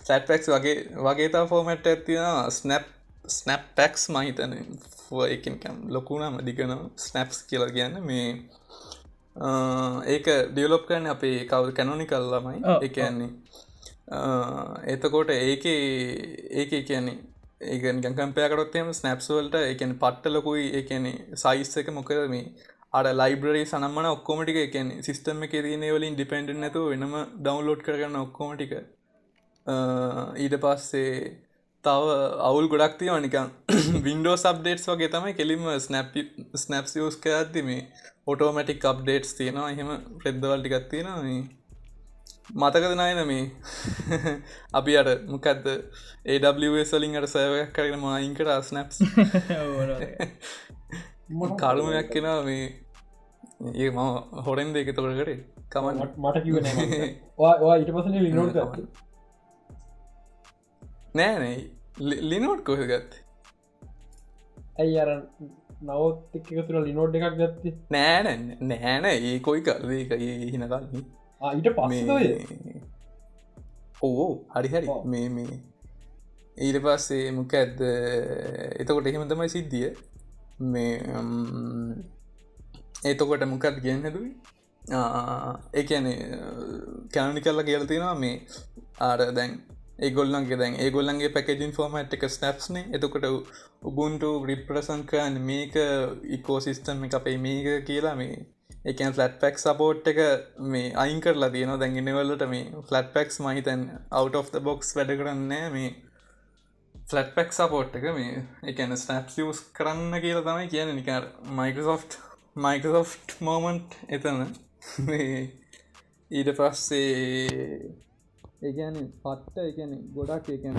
සැට්පෙක්ස් වගේ වගේ තා ෆෝමට් ඇතින ස්නැප් ස්නැප් පැක්ස් මහිතන එකින්කම් ලොකුණම දිගන ස්නැප්ස් කියලා කියන්න මේ ඒක ඩියලොප් කරන අපේ කවල් කැනොනි කල්ලමයි එකන්නේ එතකොට ඒක ඒක කියන්නේ ඒක ගකම්පයකරොත්තම ස්නප්ස්වල්ට එකන පට්ට ලොකුයි එකන සයිස් එක මොකද මේ අඩ ලයිබ්‍රරි සනම්මන ඔක්කොමටික එකන සිස්ටම එක තියන වලින් ඩිපෙන්ඩ නැතු වෙනම ඩවන්ලෝඩ් කරගන්න ඔක්කොමටික ඊට පස්සේ තව අවුල් ගොඩක් තියව නිකන් වින්ඩෝ සබ්ඩේට්ස් වගේ තමයි කෙලිම ස්නැප් ස්නැප්ස් යෝස් කරද්දි මේ ඔටෝමටික් අප්ඩේට්ස් තියෙනවා. එහෙම ප්‍රෙද්දවල් ටිකක් තියෙනවා. මතකද නයන මේ? අපි අට මොකක්ද ඒවලින්ට සෑවයක් කරගෙන මයින්කට ස්නප්ස් කරුමයක් කෙනා මේ. ඒ මම හොරෙන් දෙක තොර කරේ? කමන් මට කිව ඊට ලිනෝට නෑනෑ ලිනෝට් කොහ ගත්ත? ඇයි අර නවත් එක තුර ලිනෝඩ් එකක් ගත්ත? නෑන නෑන ඒ කොයි කරදේ එක හින කල්න්නේ ඊට පස්ස ඕ හරි හරි. මේ මේ. ඊට පස්සේ මොක ඇද එතකොට එහෙම තමයි සිද්ධිය. මේ ඒතකොට මොකත් ගෙන් හැදුවයි ඒන කැනනි කරලා කියලතිනවා මේ. ආර දැන් ඒගොල්ලන්ගේ දැන් ඒගොල්ලන්ගේ පැකජින් ෆෝමට් එක ස්නප්ස්න එතකොට උබුන්ට රිප්‍රසංකයන් මේක ඉකෝසිිස්ටම් එක අපේ මේක කියලා මේ එකන් ෆලට් පැක් සපෝට් එක මේ අයින් කරලා තියෙන දැන්ගෙනවලට මේ ෆලට් පැක්ස් මහිතැන් out of the බොක්ස් වැඩ කරන්නේ මේ ෆලට් පැක් සපෝට් එක මේ එකන ස්නප් ියස් කරන්න කියලා තමයි කියන නිකාර මයිකසෝෆ් මයිකසෝෆ් මෝමන්ට් එතන. ඊට පස්සේ ඒගැන පට්ට එකන ගොඩක් එකන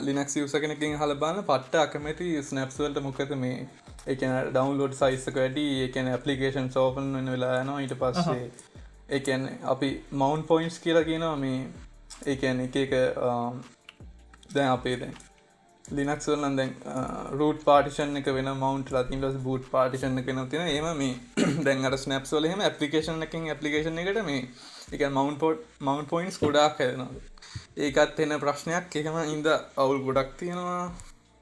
ලිනක් යස කෙනකින් හල බන්න පට්ට අකමැති ස්නප්ස්වල්ට මොකද මේ? එකන ඩවන්ලෝඩ් සයිස්සක වැඩි එකන ඇපලිකේෂන් සෝපන් වන්න වෙලා යනවා. ඊට පස්සේ එකන් අපි මවන්් පොයින්ස් කියලා කියනවා මේ. ඒකන් එක එක දැන් අපේ දැන් ලිනක්ස් වලන් දැන් රූට පාටිෂන් එක වෙන මවන්් ලතින්ලස් බූට් පාටිෂන් කෙන තින ඒම මේ දැන් අර ස්නප් වල හෙම ඇපලිකේෂන් එකින් ඇපලිකේෂන් එකට මේ එක මවන්් පොට් මවන්් පොයින්ස් ගොඩක් කරනවා ඒකත් එන්න ප්‍රශ්නයක්. එකම ඉද අවුල් ගොඩක් තියෙනවා.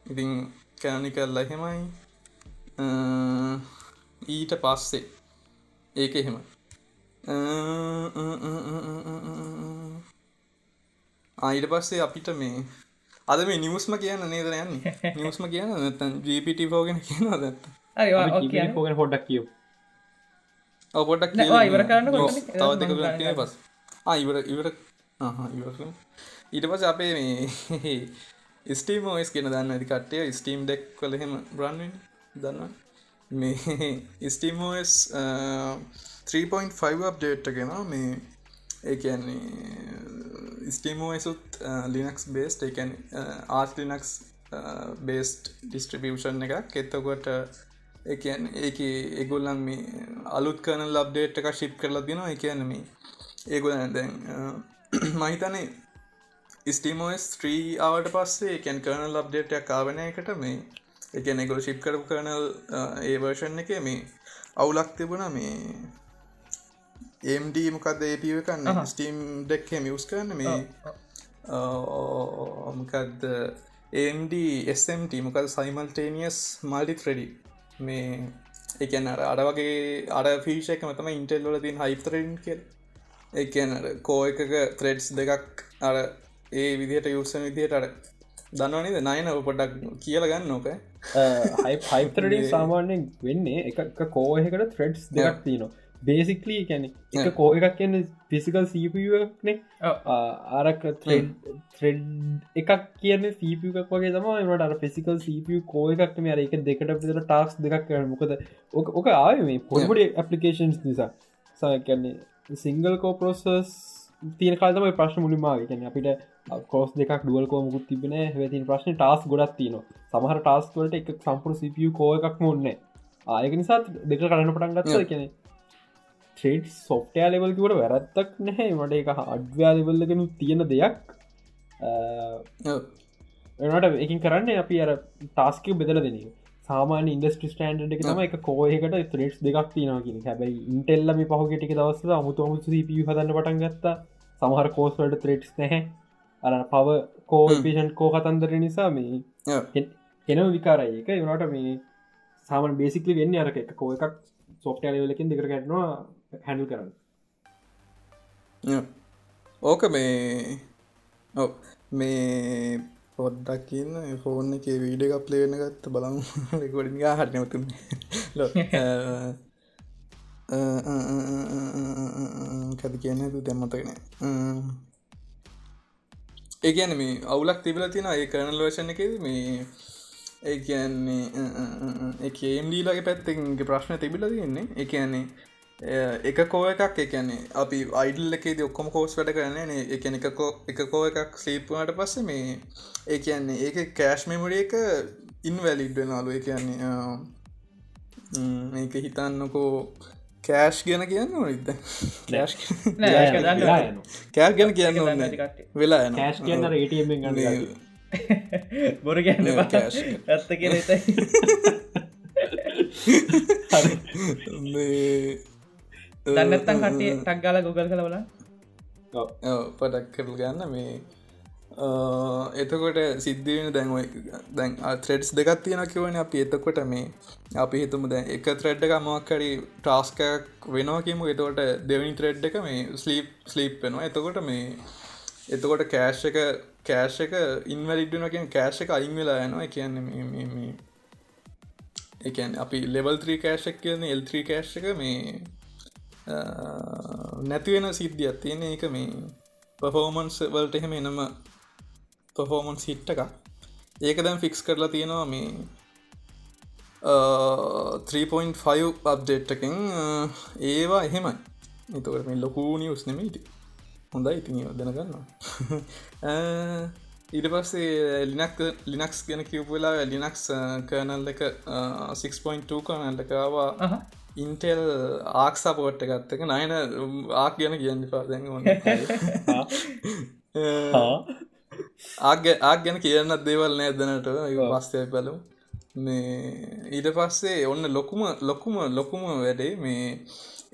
ඉතින් කැනනි කරලා හෙමයි ඊට පස්සේ ඒක එහෙම. ආයිට පස්සේ අපිට මේ අද මේ නිවස්ම කියන්න නේද යන්න? නිවස්ම කියන්න ජීපිට ෝගෙන කියන දත්ත පෝගෙන හොඩක් කියව පොඩක් ඉවර කරන්න තව පස් ඉවර ඉවර. ඊට පස අපේ මේ ස්ටීම ෝස් කියන දන්න ඇති කට්ටය ස්ටීම් ඩෙක් කළ හෙම බ්‍රන්වෙන් දන්න මේ ස්ටීමෝස් 3.5 අප්ඩේට් ගෙන මේ ඒන්නේ ස්ටීමෝසුත් ලිනක්ස් බේස්ට එකන් ආස් ලිනක්ස් බේස්ට ඩිස්ට්‍රිබියෂන් එකක්. එත්තකොට එකන් ඒක ඒගොල්ලන් මේ අලුත් කන ලබ්ඩේට් එක ශිප් කරලා දෙනවා. එකන්න මේ ඒගොලන් දැන් මහිතනේ ස්ටීමෝස් 3 ආවට පස්සේ එකන් කරන ලබ්ඩේට්යක් කාවනය එකට මේ එක නෙගොල ශිප් කරපු කරනල් ඒ වර්ෂන් එක මේ අවුලක් තිබුණ මේ ඒම්ඩ මොකක්ද ඒපව කන්න ස්ටීම් ඩෙක් මියස් කරන්න මේ මොකක්ද ඒම්ඩ ස්Mට මොකද සයිමල්ටේනියස් මල්ටි ත්‍රෙඩි මේ එකන අර වගේ අර ෆිෂක මතම ඉන්ටෙල් වල තින් හයිතරෙන් කෙල් එකන කෝ එකක ත්‍රෙඩ්ස් දෙකක් අර ඒ විදිහට යුසන විදිහට අර දන්නවනද නයන පොඩක් කියල ගන්න නොක හයිතරඩ සාමාන්‍යෙන් වෙන්නේ එක කෝහකට ත්‍රෙඩ්ස් දෙයක් තියනවා බේසික්ලී කැන එක කෝ එකක් කියන්න පිසිකල් සීපනේ ආරක ත්‍රෙඩ් එකක් කියන්න සීපක් වගේ තම ට අර පිසිකල් සීප කෝ එකක්ම අර එක දෙකට පිතර ටක්ස් දෙකක් කරන මොකද ඕක ආය මේ පොඩි ඇපලිකේන්ස් නිසා. සයකන්නේ සිංගල් කෝපරෝසස් තියෙන කාතම ප්‍රශ්න මුලින්මාගේ කැන අපිට කෝස් දෙක් ඩුවල් කෝමකුත් තිබෙන වැතින් ප්‍රශ්න ටස් ගොඩක් තියන සමහර ටස්වලට එක සම්පුර සිපිය කෝ එකක් මොන්න ආයක නිසාත් දෙක කරන්න පටන් ගත්ත. කෙනෙ ට්‍රේඩ් සොෆ්ටය ලෙවල්කිවට වැරත්තක් නැහැ. මට එක අඩ්වයා ලෙවල්ලගෙන තියෙන දෙයක්. එනට එකින් කරන්න අපි අර ටාස්කව බෙදල දෙන සාමාන ඉන්ඩස්ටි ස්ටන්ඩ් එක තම එක කෝයකට ත්‍රේට් දෙකක් තිනවා කියෙන හැබයි ඉන්ටෙල්ලම පහුගෙටික දවස අමුතු අමුතු ප හදන්න පටන් ගත්තා. සමහර කෝස්වලට ත්‍රේට්ස් නැහැ. අර පව කෝපේෂන් කෝ කතන්දර නිසා මේ එනව විකාරයි එක වනට මේ සාමන් බේසිකලි වෙන්න අරක එක කෝ එකක් සොෆ්ට ලකින් දෙකර ගැටනවා හැඩල් කරන්න. ඕක මේ ඔව. මේ පොඩ්ඩක් කියන්න ෆෝන් එක වීඩ එකක් ප්ලේන ගත්ත බලමු. රෙකොඩිගා හටනවතුම කැති කියන්න තු දැම්මතගෙන ඒ කියන මේ අවුලක් තිබල තින ඒ කරන ලෝෂණ එකෙද මේ ඒ කියන්නේ එකම්ඩීලගේ පැත්තගේ ප්‍රශ්න තිබිල තියන්නේ. ඒ කියන්නේ එක කෝ එකක් එකන්නේ අපි අයිඩල් එකේද ඔක්කොම කෝස් වැඩ කරන්නේ එකන එක කෝ එකක් ස්ලීප්වාට පස්ස මේ ඒ කියන්නේ ඒක කෑශ් මෙමරිය එක ඉන්වැලිඩ් වෙනලු ඒ කියන්නේ ඒක හිතන්නකෝ කෑශ් ගැන කියන්න කෑශ් කෑශ් ගැන. කියන්න ඕන්න වෙලා කෑශ් කියන්න ගන්න බොර ගැන්න ඇත්ත කිය දන්නත්තන් කටේ ටක්ගාල ගොගල් කළ බල පටක් කරල් ගන්න. මේ එතකොට සිද්ධියෙන දැන්වයි දැන් ත්‍රෙඩ්ස් දෙකත් තියෙන කිවන අපි. එතකොට මේ අපි හිතුම දැන් එක ත්‍රෙඩ් එක මොක්කරි ටාස්කයක් වෙනවාකිමු එතකොට දෙවනි ත්‍රෙඩ් එක මේ ස්ලීප් ස්ලීප් වෙනවා. එතකොට මේ එතකොට කෑශ් එක කෑශ් එක ඉන්වැලිඩ්නකින් කෑශ් එක අයින් වෙලා යනවා. කියන්න එකන් අපි ලෙවල් 3 කෑශක් කියන එල්ත්‍රී කෑශ් එක මේ නැතිවෙන සිද්ධියක් තියෙන එක මේ පෆෝමන්ස් වලට එහෙම එනම පෆෝමන්ස් හිට්ට එකක්. ඒක දැන් ෆික්ස් කරලා තියෙනවා මේ 3.5 අප්ඩේට්ටකින් ඒවා එහෙමයි. එතකට මේ ලොකූ නිියස් නෙමීට හොඳයි ඉතිනි දැනගන්න ඊට පස්සේ ලිනක් ලිනක්ස් ගැන කිව්වෙලා ලිනක්ස් කනල් එක 6.2 කනල්ලකාවා ඉන්ටෙල් ආක් සපෝට්ට ගත්තක නයන ආක් ගැන කියන්න පාදැන් ආග ආක් ගැන කියන්නත් දේවල් නෑ දනට පස්තය පැලු මේ ඊට පස්සේ ඔන්න ලොකුම ලොකුම ලොකුම වැඩේ මේ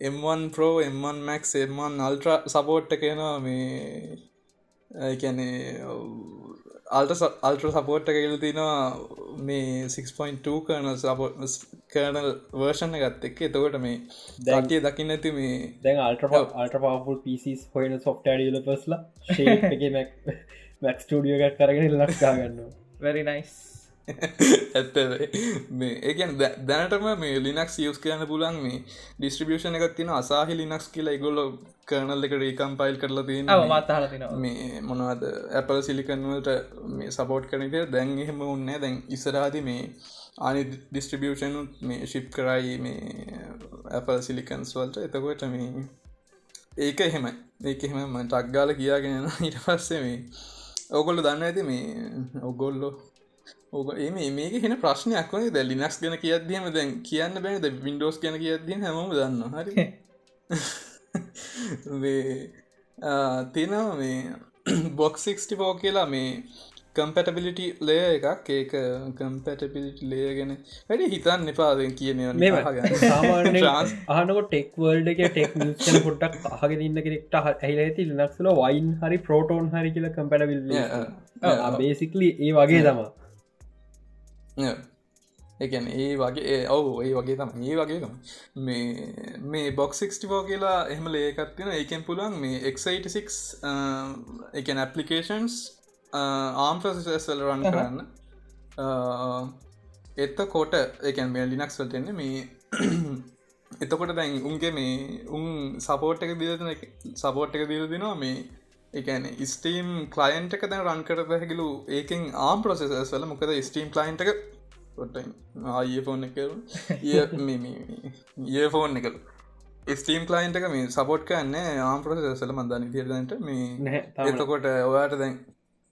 M1 Pro M1 Max M1 ultra සපෝට්ට කියනවා මේ ඒැනේ අල්ට අල්ට්‍ර සපෝට්ට කියල තිනවා මේ 6.2 කරන කර්නල් වර්ෂණ ගත්ත එක් එතකොට මේ දැටිය දකින්න ඇති මේ දැන් අල්ට අල්ට පවල් පිසිස් හොයන සොෆ්ට ඩියල පස්ලා මැක් ස්ටඩියෝ එකක් කරගෙන ලක්කාගන්න වැරි නයිස් ඇත්ත මේ ඒකන් දැනටම මේ ලිනක් යස් කියන්න පුලන් මේ ඩිස්ට්‍රිබියෂණ එකක් තින අසාහි ලිනක්ස් කියලා ඉගොල්ල කරනල් එක රීකම් පයිල් කරලා තියෙන මාතාල තින මේ මොනවද ඇපල් සිලිකන්වලට මේ සපෝට් කරනක දැන් එහෙම උන්නේ දැන් ඉස්සරාදි මේ අනි ඩිස්ට්‍රිබියෂන් මේ ශිප් කරයි මේ ඇපල් සිලිකන්ස් වලට. එතකොට මේ ඒක එහෙමයි. ඒක එහෙම ටක්ගාල කියාගෙන ඊට පස්සේ මේ ඔගොල්ල දන්න ඇති මේ ඔගොල්ලෝ ඕක එම මේක හෙන ප්‍රශ්නයක් වනේ ද ලිනක්ස් ගැන කියද්දීම දැන් කියන්න බැන. ද වින්ඩෝස් ගැන කියද්දී හම. දන්න හරි තියෙනවා මේ බොක්සික්ස්ටිපෝ කියලා මේ කම්පැටබිලිටි ලේ එකක්. ඒක කම්පැටබිලිටි ලේ ගැන වැඩි හිතන්න එපාදෙන් කියන ආනක ටෙක්වල්ඩ එක ටෙක් පොට්ටක් අහගෙන ඉන්න කෙනෙක්ට ඇහිල ඇති. ලක්සල වයින් හරි පෝටෝන් හරි කියල කම්පැටබිල් බේසිකලි ඒ වගේ තමා එකන ඒ වගේ ඔවු ඒ වගේ තම ඒ වගේකම මේ මේ බොක්සික්ස්ටිපෝ කියලා එහෙම ලේකත්තින ඒකෙන් පුළුවන් මේ එක්86 එකන ඇපලිකේෂන්ස් ආම් ප්‍රසෙසල් රන් කරන්න. එත්ත කොට එකන් මේ ලිනක්ස් වලටෙන්නේ මේ එතකොට දැන් උන්ගේ මේ උන් සපෝට් එක දිලන සපෝට් එක දිල දෙනවා මේ එකන ස්ටීම් කලයින්ට එක දැන් රන් කර පැහැකිලු ඒකෙන් ආම් ප්‍රසෙසස් වල මොකද ස්ටීම් කලයින්ට එක පොට්ටයි ආය ෆෝන් එක ඒ ෆෝන් එකල ස්ටීම් කලයින්ට එක මේ සපෝට් කන්න ආම් ප්‍රසෙසල මන්දාන තිරදට මේ එතකොට ඔයාට දැන්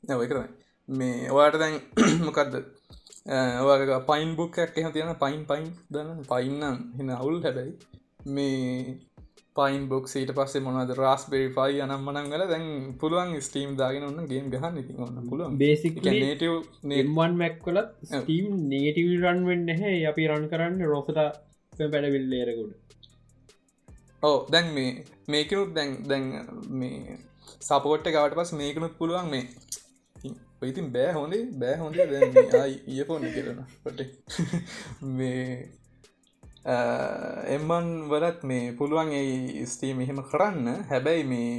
නැවයි කරයි මේ ඔයාට දැන් මොකක්ද ඔයාග පයින් බුක්කක් එහ තියෙන පයින් පයින් දන්න පයින්නම් හෙන අවුල් හැබැයි. මේ පයින් බොක්ස් ඊට පස්සේ මොනද රස් බෙරිෆයි අනම් මනංගල දැන් පුළුවන් ස්ටීම් දාගෙන ඔන්න ගේම් ගහන්න ඉති ඔන්න පුළුවන්. බේසික් නේටව නෙම්වන් මැක්කොලත් ස්ටීම් නේටව රන් වෙන්න හැ අපි රන් කරන්න රෝසට පැඩවිල්ලේරකුඩ ඕ දැන් මේ මේකනුත් දැන් දැන් මේ සපෝට්ට ගවට පස් මේකනුත් පුළුවන් මේ ඉතින් බෑ හොඳේ බෑ හොඳේ දැ ඊය පොන්න කරන පොට මේ එම්මන් වලත් මේ පුළුවන් ඒ ස්ටීම් එහෙම කරන්න. හැබැයි මේ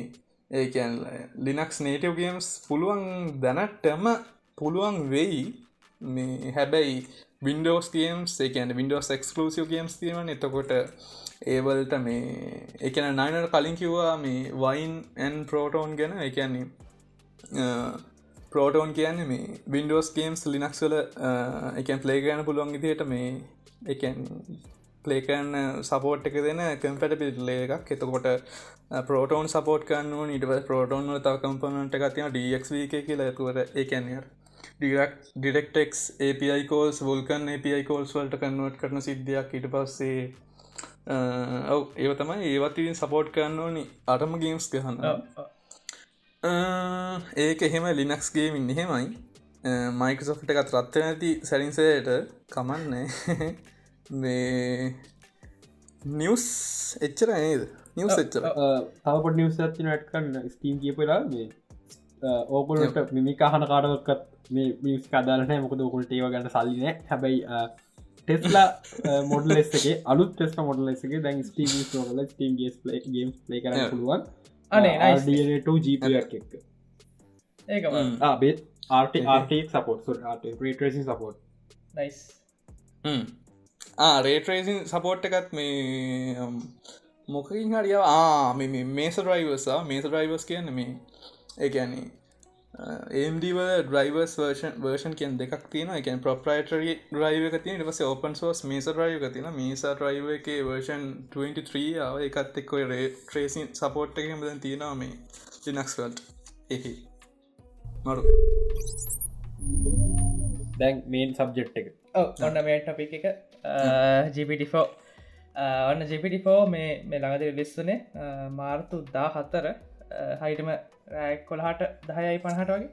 ඒකැන් ලිනක්ස් නේටව ගේම්ස් පුළුවන් දැනටම පුළුවන් වෙයි. මේ හැබැයි වින්ඩෝස් ගේම්ස් ඒකන වින්ඩෝස් එක්ස්කලසිව ගේම්ස් තිීම එතකොට ඒවල්ට මේ එකන නයිනට කලින් කිව්වා මේ වයින් ඇන් ප්‍රෝටෝන් ගැන. එකන්නේ ප්‍රෝටෝන් කියන්නේ මේ වින්ඩෝස් ගේම්ස් ලිනක්ස් වල එකන් පලේ ගන පුළුවන් ඉදියට මේ එකන් පලේකන් සපෝට් එක දෙන කම්පට පිල්ලේ එකක්. එතකොට පෝටෝන් සපෝට් කන්න නිට පෝටෝන් තව කම්පනට ඩක්ව එක කියලා. ඇතුවට ඒකැන්නර DirectX API calls Vulkan API calls වලට කන්නුවට කරන සිද්ධියක්. ඉට පස්සේ ඔව ඒව තමයි. ඒවත්තින් සපෝට් කරන්න ඕනි. අටම ගේම්ස් ගහන්න. ඒක එහෙම ලිනක්ස්ගේ මින් එහෙමයි. මයිකසොෆ්ට එකත් රත්ව නැති සැරින්සයට කමන්නේ මේ නිවස් එච්චර නේද නිවස් එච්චර තවපට නිවස් ඇති නටකන්න ස්ටීම් කියපලා මේ ඕකුලට මිමි අහන කාඩකත් මේ මිස් කදාලනෑ මොකද ඔකුලට ඒව ගන්න සල්ලින හැබැයි ටෙස්ලා මොඩල් එස්සගේ අලුත් ටෙස්ට මොඩල් එසගේ දැන් ස්ටීම් ෝල ටීම් ගේස් ලේ ගේම් ලේ කරන්න පුළුවන් අනේට ජීපයක් එක්ක ඒක බෙත් ආට ආටක් සපෝට් ආට ප්‍රේටරසි support nice ray tracing support එකත් මේ මොකින් හරිය ආ මේස රයිවසා මේස රයිවස් කියන්න මේ ඒඇන්නේ ඒම්ඩව ඩ්‍රයිවර්ස් වර්ෂන් වර්ෂන් කියෙන් දෙකක් තියෙන එකන් ප්‍රප්‍රයිටරි ්‍රයිව තිය නිවස ඕපන් සෝස් මේස රයිව තින මේසා ්‍රයිව එක වර්ෂන් 23 ආව. එකත් එක්කොයි රේ ට්‍රේසින් සපෝට් එක හමදන් තියෙනවා මේ ලිනක්ස්වල්ට එහි. මරු. දැන් මේන් සබ්ජෙට් එක. ඔන්න මේ ටපි එක ජිපිටිෆෝ ඔන්න ජිපිටිෆෝ මේ මේ ළඟද ලිස්සනේ මාර්තු දා හත්තර හයිටම රෑක් කොළහට දහයයි පණහට වගේ.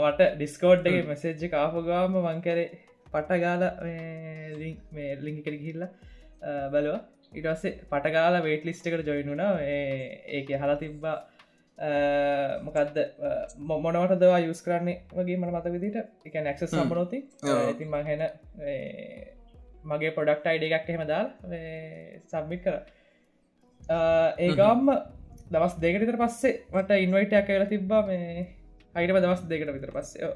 මට ඩිස්කෝඩ්ඩගේ මෙසේජ්ජ කාපුගාම මංකරේ පටගාල මේ ලිංකර ගිල්ල බලවා. ඉටස්සේ පටගාල වේට ලිස්ටකට ජොයිනුන ඒක හලා තිබ්බා. මොකක්ද මොනවට දවා යුස් කරන්නේ වගේ මට මත විදිට එක නැක්ස සම්බනොති ඉතින් මහෙන මගේ පොඩක්ට අයිඩ එකක් එහෙම දාල් සම්මිට කර ඒගම්ම දවස් දෙකටතර පස්සේ මට ඉන්වයිටයක් කියල තිබ්බා මේ අයිටම දවස් දෙකට විතර පස්සේ.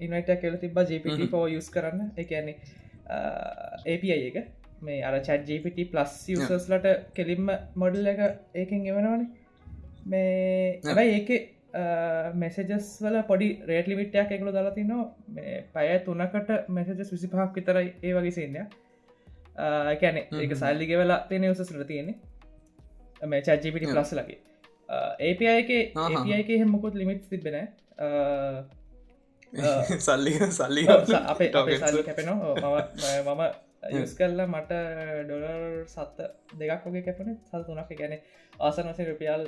ඉන්වයිටක් කියල තිබා ජපෝ යුස් කරන්න. එකන්නේ API එක. මේ අර චත් ජපට ප්ලස් යසස්ලට කෙලින්ම මොඩල් එක ඒකෙන් එවනවන. මේ ඇබයි ඒක මෙසජස් වල පොඩි රේට ලිමිට්යක් එකකු දලති නවා මේ පය තුනකට මෙසජස් විසි පහක් විතරයි ඒ වගේ සේන්ය කැනෙ ඒක සල්ලිග වෙලා තියෙන උසසට තියෙන්නේ. මේ චජිපිටි ප්ලස් ලගේ. ඒපයි එක ඒපයි එක හෙමකොත් ලිමිට් තිබෙන සල්ලි සල්ලි අපේ සල්ලි කැපෙනවා. මම යස් කල්ල මට ඩොලර් සත්ත දෙකක් වගේ කැපන සල් තුනක් ගැන ආසන වසේ රුපියල්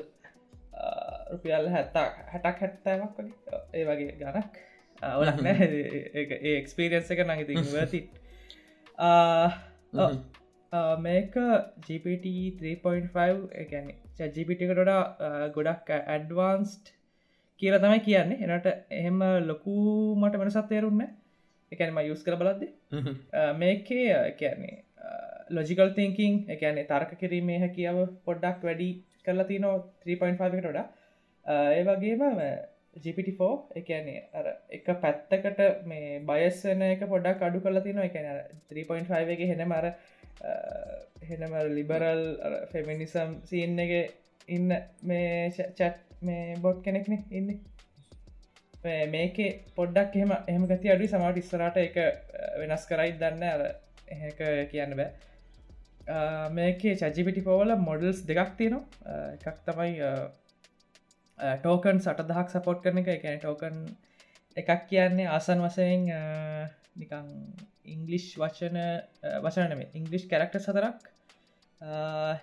රුපියල් හැත්තා හැටක් හැට්ටමක් වගේ. ඒ වගේ ගනක්. ඔලක් නෑ ඒ එක්ස්පිරියන්ස එක නඟති වති මේක GPT 3.5 එකැන ජිපිටිකටොඩ ගොඩක් ඇඩ්වාන්ස්ට් කියල තමයි කියන්නේ. එනට එහෙම ලොකු මට වෙනසත් තේරුන්න එකැනම යුස් කර බලද්ද. මේකේ කියන්නේ ලොජිකල් තිංකින් එකන්නේ තර්ක කිරීමේ හැකියාව පොඩ්ඩක් වැඩි කරලා තිනෝ 3.5 ටොඩ ඒ වගේම ජිපිටිෆෝ එකන්නේ අර එක පැත්තකට මේ බයස්සන එක පොඩක් අඩු කල තින එකන 3.5 එක හෙන මර හෙනම ලිබරල් ෆෙමිනිසම් සීන් එක ඉන්න මේ චැට් මේ බොඩ් කෙනෙක්නෙ ඉන්න. මේක පොඩ්ඩක් එහෙම එහම ගති අඩු සමට ඉස්සරට එක වෙනස් කරයි දන්න අර එහක කියන්න බෑ. මේක චජිපිටි පෝවල මොඩල්ස් දෙකක් තියෙනවා. එකක් තමයි ටෝකන් සට දහක් සපෝට් කරන එක. එකන ටෝකන් එකක් කියන්නේ ආසන් වසයෙන් නිකං ඉංගලිෂ් වචන වචනම ඉංගලිෂ් කැරක්ට සතරක්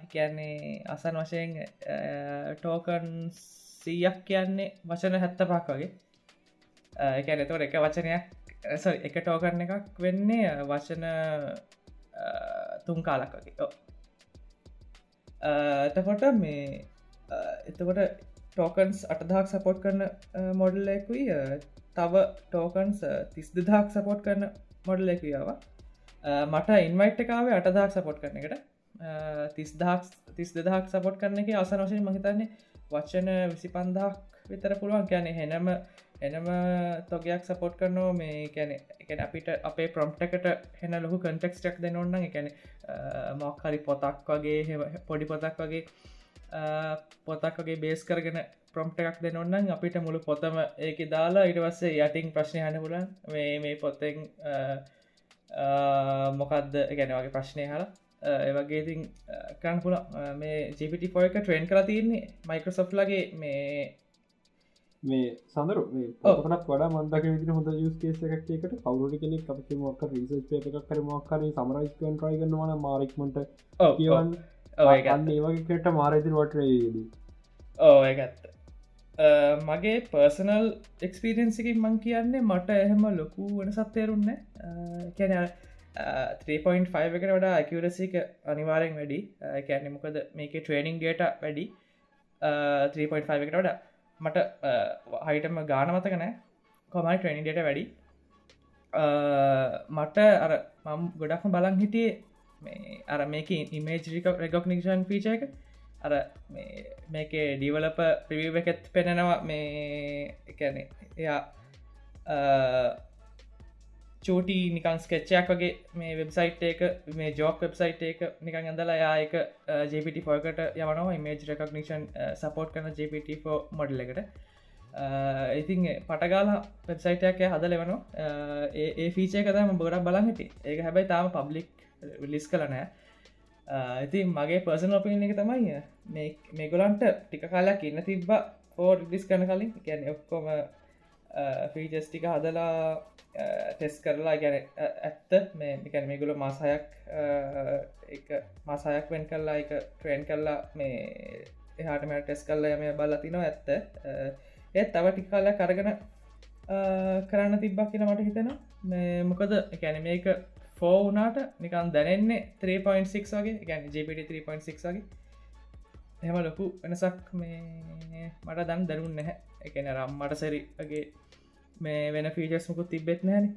කියන්නේ අසන් වශයෙන් ටෝකන් සීයක් කියන්නේ වචන හැත්ත පක් වගේ එකැන එතවට එක වචනයක් එක ටෝකරන එකක් වෙන්නේ වචන තුන් කාලක් වගේ. එතකොට මේ එතකොට ටෝකන්ස් අටදහක් සපෝට් කරන uh, මොඩල්ලෙකුයි uh, තව ටෝකන්ස් තිස් දෙදහක් සපෝට් කරන මොඩල්ලෙකුයාව uh, මට ඉන්වයිට් එකාවේ අටදහක් සපෝට් කරන එකට. තිස්දහක් තිස් දෙදහක් සපොට් කරන එක අසන වශයෙන් මහිතන්නේ වච්චන විසි පන්දහක් විතර පුළුවන්. ගැන හෙනම එනම තොගයක් සපෝට් කරනවා. මේ කැන එකන අපිට අපේ ප්‍රොම්්ටකට හෙන ලොහු කන්ටෙක්ස්ටක් දෙ ඔන්න එකැන මොක්හරි පොතක් වගේ පොඩි පොතක් වගේ පොතක් වගේ බේස් කරගෙන ප්‍රොම්ට එකක් දෙ ඔන්නන් අපිට මුළු පොතම ඒක දාලා ඉට වස්සේ යටින් ප්‍රශ්නය හන පුලන් මේ මේ පොත්තෙන් මොකක්ද ගැන වගේ ප්‍රශ්නය හලා ඒවගේ ඉතින් කරන්න පුල මේ ජිපිටි පොය එක ට්‍රේන් කලා තියන්නේ මයිකසොෆ් ලගේ මේ මේ සඳරු පනත් වඩා මන්දක විදිර හොඳ යුස් කේස එකක්කට කවුරට කෙනෙක් අප මොක් රිසස් එකක් කර මොක්කර සමරයිස්කන් ට්‍රයිගන්නවන මාරක්මට කියවන් ඒගන්න ඒවගේකට මාරයිතින් වටරේදී ඕ ඒගත්ත මගේ පර්සනල් එක්ස්පිරෙන්න්සිකින් මං කියන්නේ මට එහෙම ලොකු වන සත්තේරුන්න කැන 3.5 එකට වඩා ඇකවරසික අනිවාරෙන් වැඩි. කැන මොකද මේක ට්‍රේනිං ඩේට වැඩි. 3.5 එකට වඩා. මට හයිටම ගාන මතකනෑ කොමයි ට්‍රේනිං ඩේට වැඩි. මට අර මම් ගොඩක්ම බලන් හිටියේ අර මේක ඉමේජික රෙගොක්නිෂන් පිච එක අර මේක ඩිවලප ප්‍රවීව එකත් පෙනෙනවා මේ එකැනෙ එයා චෝටි නිකන් ස්කෙච්චයක් වගේ මේ වෙබ්සයිට් එක මේ ජෝක් වෙබ්සයිට් එක නිකන් ඇඳලා යායක ජපට ෆෝකට යවනවා ඉමේජ් රකක්නිෂන් සපෝට් කන ජපට මොඩල් එකට. ඉතින් පටගාල වෙබ්සයිටයක් හදලවනවා ඒ ෆීචය කතම බොඩක් බලහිටි ඒක හැබැයි තාම පබ්ලික් ලිස් කලනෑ ඉතින් මගේ පර්සන ඔපින එක තමයි මේගොලන්ට ටික කාලයක් ඉන්න තිබ්බ ෆෝර් ඩිස් කන කලින්. කියැන ඔක්කොම ෆීජස් ටික හදලා ටෙස් කරලා ගැන ඇත්ත මේ මිකැන මේගුල මාසායක් එක මාසායක් වෙන් කරලා එක ට්‍රේන් කරලා මේ එහටම ටෙස් කල්ලා මේ බල්ල තිනවා ඇත්ත. ඒත් තව ටික් කාල කරගෙන කරන්න තිබ්බක් කියෙන මට හිතෙන මොකද එකැන මේක ෆෝ වනාට නිකන් දැනෙන්නේ 3.6 වගේ. ගැන ජපට 3.6 වගේ. එහම ලොකු වෙනසක් මේ මට දම් දැනුන් නැහැ. එකන රම්මට සැරිගේ මේ වෙන ෆීචස් මුකුත් තිබෙත් නෑන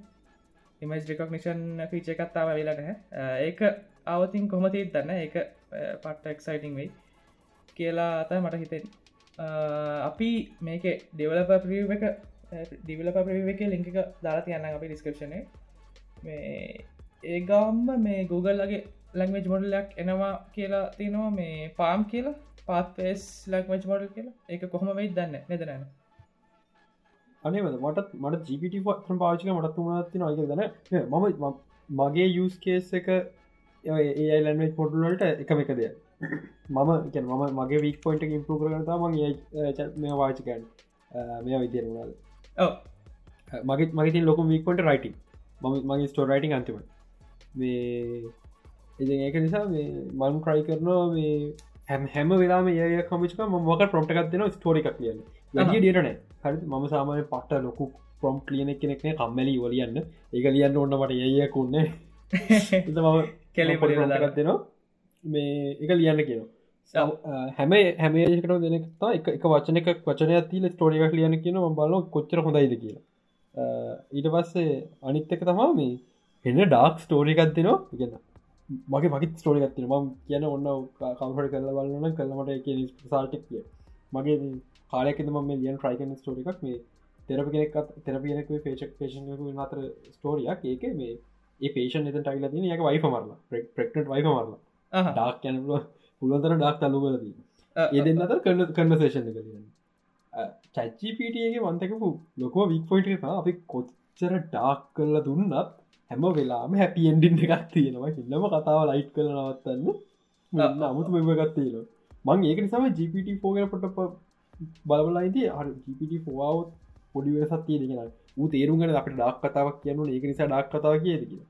ඉමජ් රිකොක්නිෂන් ෆීච එකත්තාව වෙලා නැහැ. ඒක අවතින් කොමති දන්න ඒක පට්ට එක්සයිටිං වෙයි කියලා අත මට හිතෙන් අපි මේක ඩෙවලප ප්‍රීව එක ඩිවලප ප්‍රීව එක ලිංක දාලා තියන්න අපි ඩිස්කප්ෂන මේ ඒගම්ම මේ Googleලගේ ලංවෙජ් මොඩලයක් එනවා කියලා තියෙනවා. මේ පාම් කියලා පාත්පේස් ලක්මච් මොඩල් කියලා. ඒක කොහොම වෙයි දන්න නැදනන්න අනේවද මටත් මට ජිපිට පත්‍රම් පාචික මටත් තුමනත්ති නොයක දන මම මගේ යස් කේස් එක ඒ ලන්වෙච් පොටලට එකම එක දෙය මම එක ම මගේ වීක් පොයින්ට ඉම්පරු කරනතා මගේ මේ වාචිකන් මේ විදිර වුණාද මගේ මගේ ලොක වීක් පොට රයිටි ම මගේ ස්ටෝ රයිටි අන්තිම මේ එ ඒක නිසා මන් ක්‍රයි කරනවා මේ හැම හැම වෙලාම ඒ කමිචක මොක ප්‍රොම්ටකක් දෙන ස්ටෝරිකක් කියන්න. වැඩිය ඩියටනෑ හරි මම සාමානය පට්ට ලොකු ප්‍රොම් ලියනෙක් කෙනෙක්නේ කම්මලි වලියන්න ඒක ලියන්න ඔන්න මට ඒයකුන්නේ මම කෙලෙපටගත් දෙනවා. මේ එක ලියන්න කියනවා. හැම හැම ඒකට දෙනතා එක එක වචන එක වචනය තිල ස්ටෝරියක් ලියන කියන බල කොච්චර හොඳයිද කියලා. ඊට පස්සේ අනිත් එක තමා මේ එන්න ඩාක් ස්ටෝරිකත් දෙනවා. ගන්න මගේ මගේ ස්ටෝරිගත්තින ම කියන ඔන්න කවහට කරල බලන්න කළමට එක සාල්ටක් කිය මගේ කාලයකෙම මේ ලියන් ට්‍රයිකන ස්ටෝරිකක් මේ තෙරප කෙනෙක් තෙරපියෙනෙක් පේෂක් පේෂන් අතර ස්ටෝරියක් ඒක මේ ඒ පේෂන් එත ටයිල තින එක වයිෆ මරලා. ප්‍රෙක්ට වයිෆ මරලා. ඩාක් යන පුළුවන්තර ඩාක් තල්ලුගලදී ඒ දෙන්න අතර කරන කන්නසේෂන් එක චච්චිපටගේ මන්තකපු ලොකෝ වික් පොයිට අපි කොච්චර ඩාක් කරලා දුන්නත් හැම වෙලාම හැපි එන්ඩින් එකක් තියෙනවා. හිල්ලම කතාව ලයිට් කළ නවත්තන්න. අමුතු මෙම ගත්තේල මං ඒක නිසාම ජිපට ෆෝගෙන පොට බලබලයිති ජිපට ෆෝාව පොඩි වෙනසත් තියෙන තේරුම්ගෙන අපට ඩක් කතාවක් කියනු ඒක නිසා ඩක් කතාව කියද කිය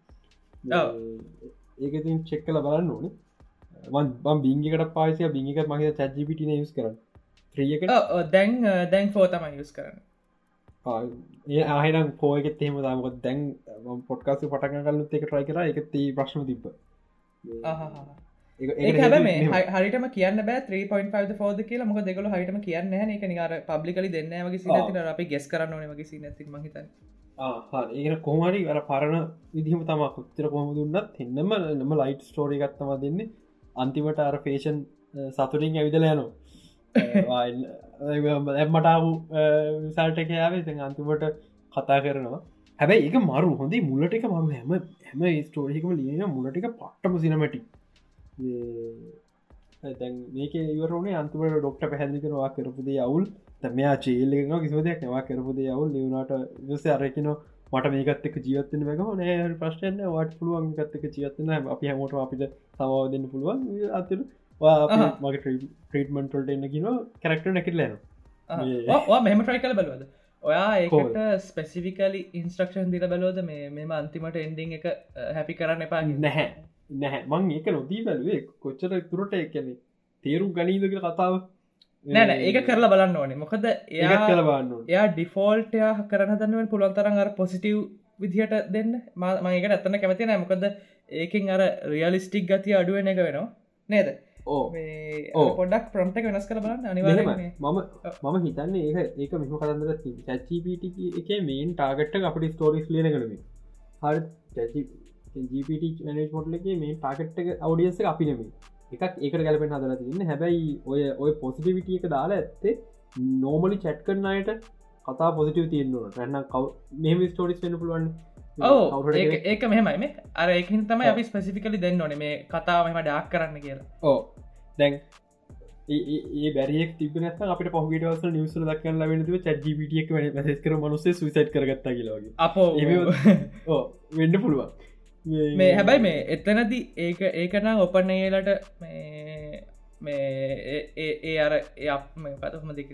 ඒක චෙක් කල බලන්න ඕනේ. බම් බිංගකට පාසිය බිංගක මගේ චජිපිට යස් කරන්න. ත්‍රියක දැන් දැන් ෆෝ තමයි යුස් කරන්න ඒ ආහනම් පෝයකෙත් එහෙම දාමකොත් දැන් පොට්කාස පටක කලුත් එක ට්‍රයි කර. එකති ප්‍රශ්න තිබ ඒ හැබ මේ හරිටම කියන්න බෑ. 3.5 ෝද කියලා. මොක දෙකල හරිටම කියන්න එක නිකාර පබ්ලිකලි දෙන්න වගේ සිනතින අපි ගෙස් කරන්න වගේ සිනති මහිතන් ඒන කොහමරි අර පරණ විදිහම තම කොච්චර කොහම දුන්නත්. එන්නම නම ලයිට් ස්ටෝරි ගත්තම දෙන්නේ. අන්තිමට අර ෆේෂන් සතුරින් ඇවිදල යනවා එම්මටාව විසල්ටකයාවේ අන්තිමට කතා කරනවා. හැබැයි ඒක මරු. හොඳේ මුලට එක මරු. හැම හැම ස්ටෝරිකම ලියන මුලටික පට්ටම සිනමටි තැන් මේක ඉවරුණේ අන්තිමට ඩොක්ට පැහැදිි කරවා කරපුදේ අවුල්. තැමයා චේල්ලෙන කිසිවදයක් නවා කරපුදේ අවුල්. නිවුණට විස අරකින මට මේකත්තක ජීවත්තන වැකම නෑ ප්‍රශ්ටයන්න වට පුළුවන් ගත්තක ජීවත්තන අපි හැමෝට අපිට සමාව දෙන්න පුළුවන්. අතුර මගේ ට්‍රීටමන්ටල්ට එන්න කින කැරක්ට නැකිටලන මෙම ට්‍රයි කල බලවද? ඔයා ඒකට ස්පෙසිෆිකලි ඉන්ස්ට්‍රක්ෂන් දිල බලෝද මේ මෙම අන්තිමට එන්ඩිං එක හැපි කරන්න එපා නැහැ. නැහැ. මං ඒක නොදී බැලුවේ. කොච්චර තුරට එකන්නේ තේරුම් ගනීදක කතාව? නෑන ඒක කරලා බලන්න ඕනේ. මොකද එයා කලබන්න එයා ඩිෆෝල්ටයා කරන දන්නුවෙන් පුළුවන්තරන් අර පොසිටව් විදිහට දෙන්න. මයකට ඇත්තන කැමති නෑ. මොකද ඒකින් අර රියලිස්ටික් ගතිය අඩුවෙන එක වෙනවා. නේද පොඩක් ප්‍රම්ට වෙනස් කර බලන්න. අනිවාර මම මම හිතන්නේ ඒක ඒක මෙම කතන්දර චැචිපිට එක මේන් ටාගට්ට අපට ස්ටෝරිස් ලියන කරම හරි ජීපට නස් මොටලගේ මේ ටාකට්ක අවඩියන්ස අපි නෙමේ එකක් ඒකට ගැලපෙන් හදලා තින්න හැබැයි ඔය ඔය පොසිටිවිටිය එක දාලා ඇත්තේ නෝමලි චැට් කරනයට කතා පොසිටව තියෙන්න්නවා රැන්න කව මෙම ස්ටෝරිස් වෙන පුළුවන් ඕ ඒක මෙහමයි. මේ අර එකින් තමයි අපි ස්පසිෆිකලි දෙන්න ඕන. මේ කතාවම ඩක් කරන්න කියලා. ඕ දැන් ඒ බැරියක් තිබන අපට පහට වස නිවසල දක්කන්න ලබෙනව චජිපිටියක් වැ කර මනුසේ සුසයිට් කරගත්තා කියලාගේ අපෝ ඕ වෙන්න පුළුවන්. මේ හැබැයි මේ එතනද ඒක ඒකනම් ඔපන්න ඒලට මේ ඒ අර පතහම දෙක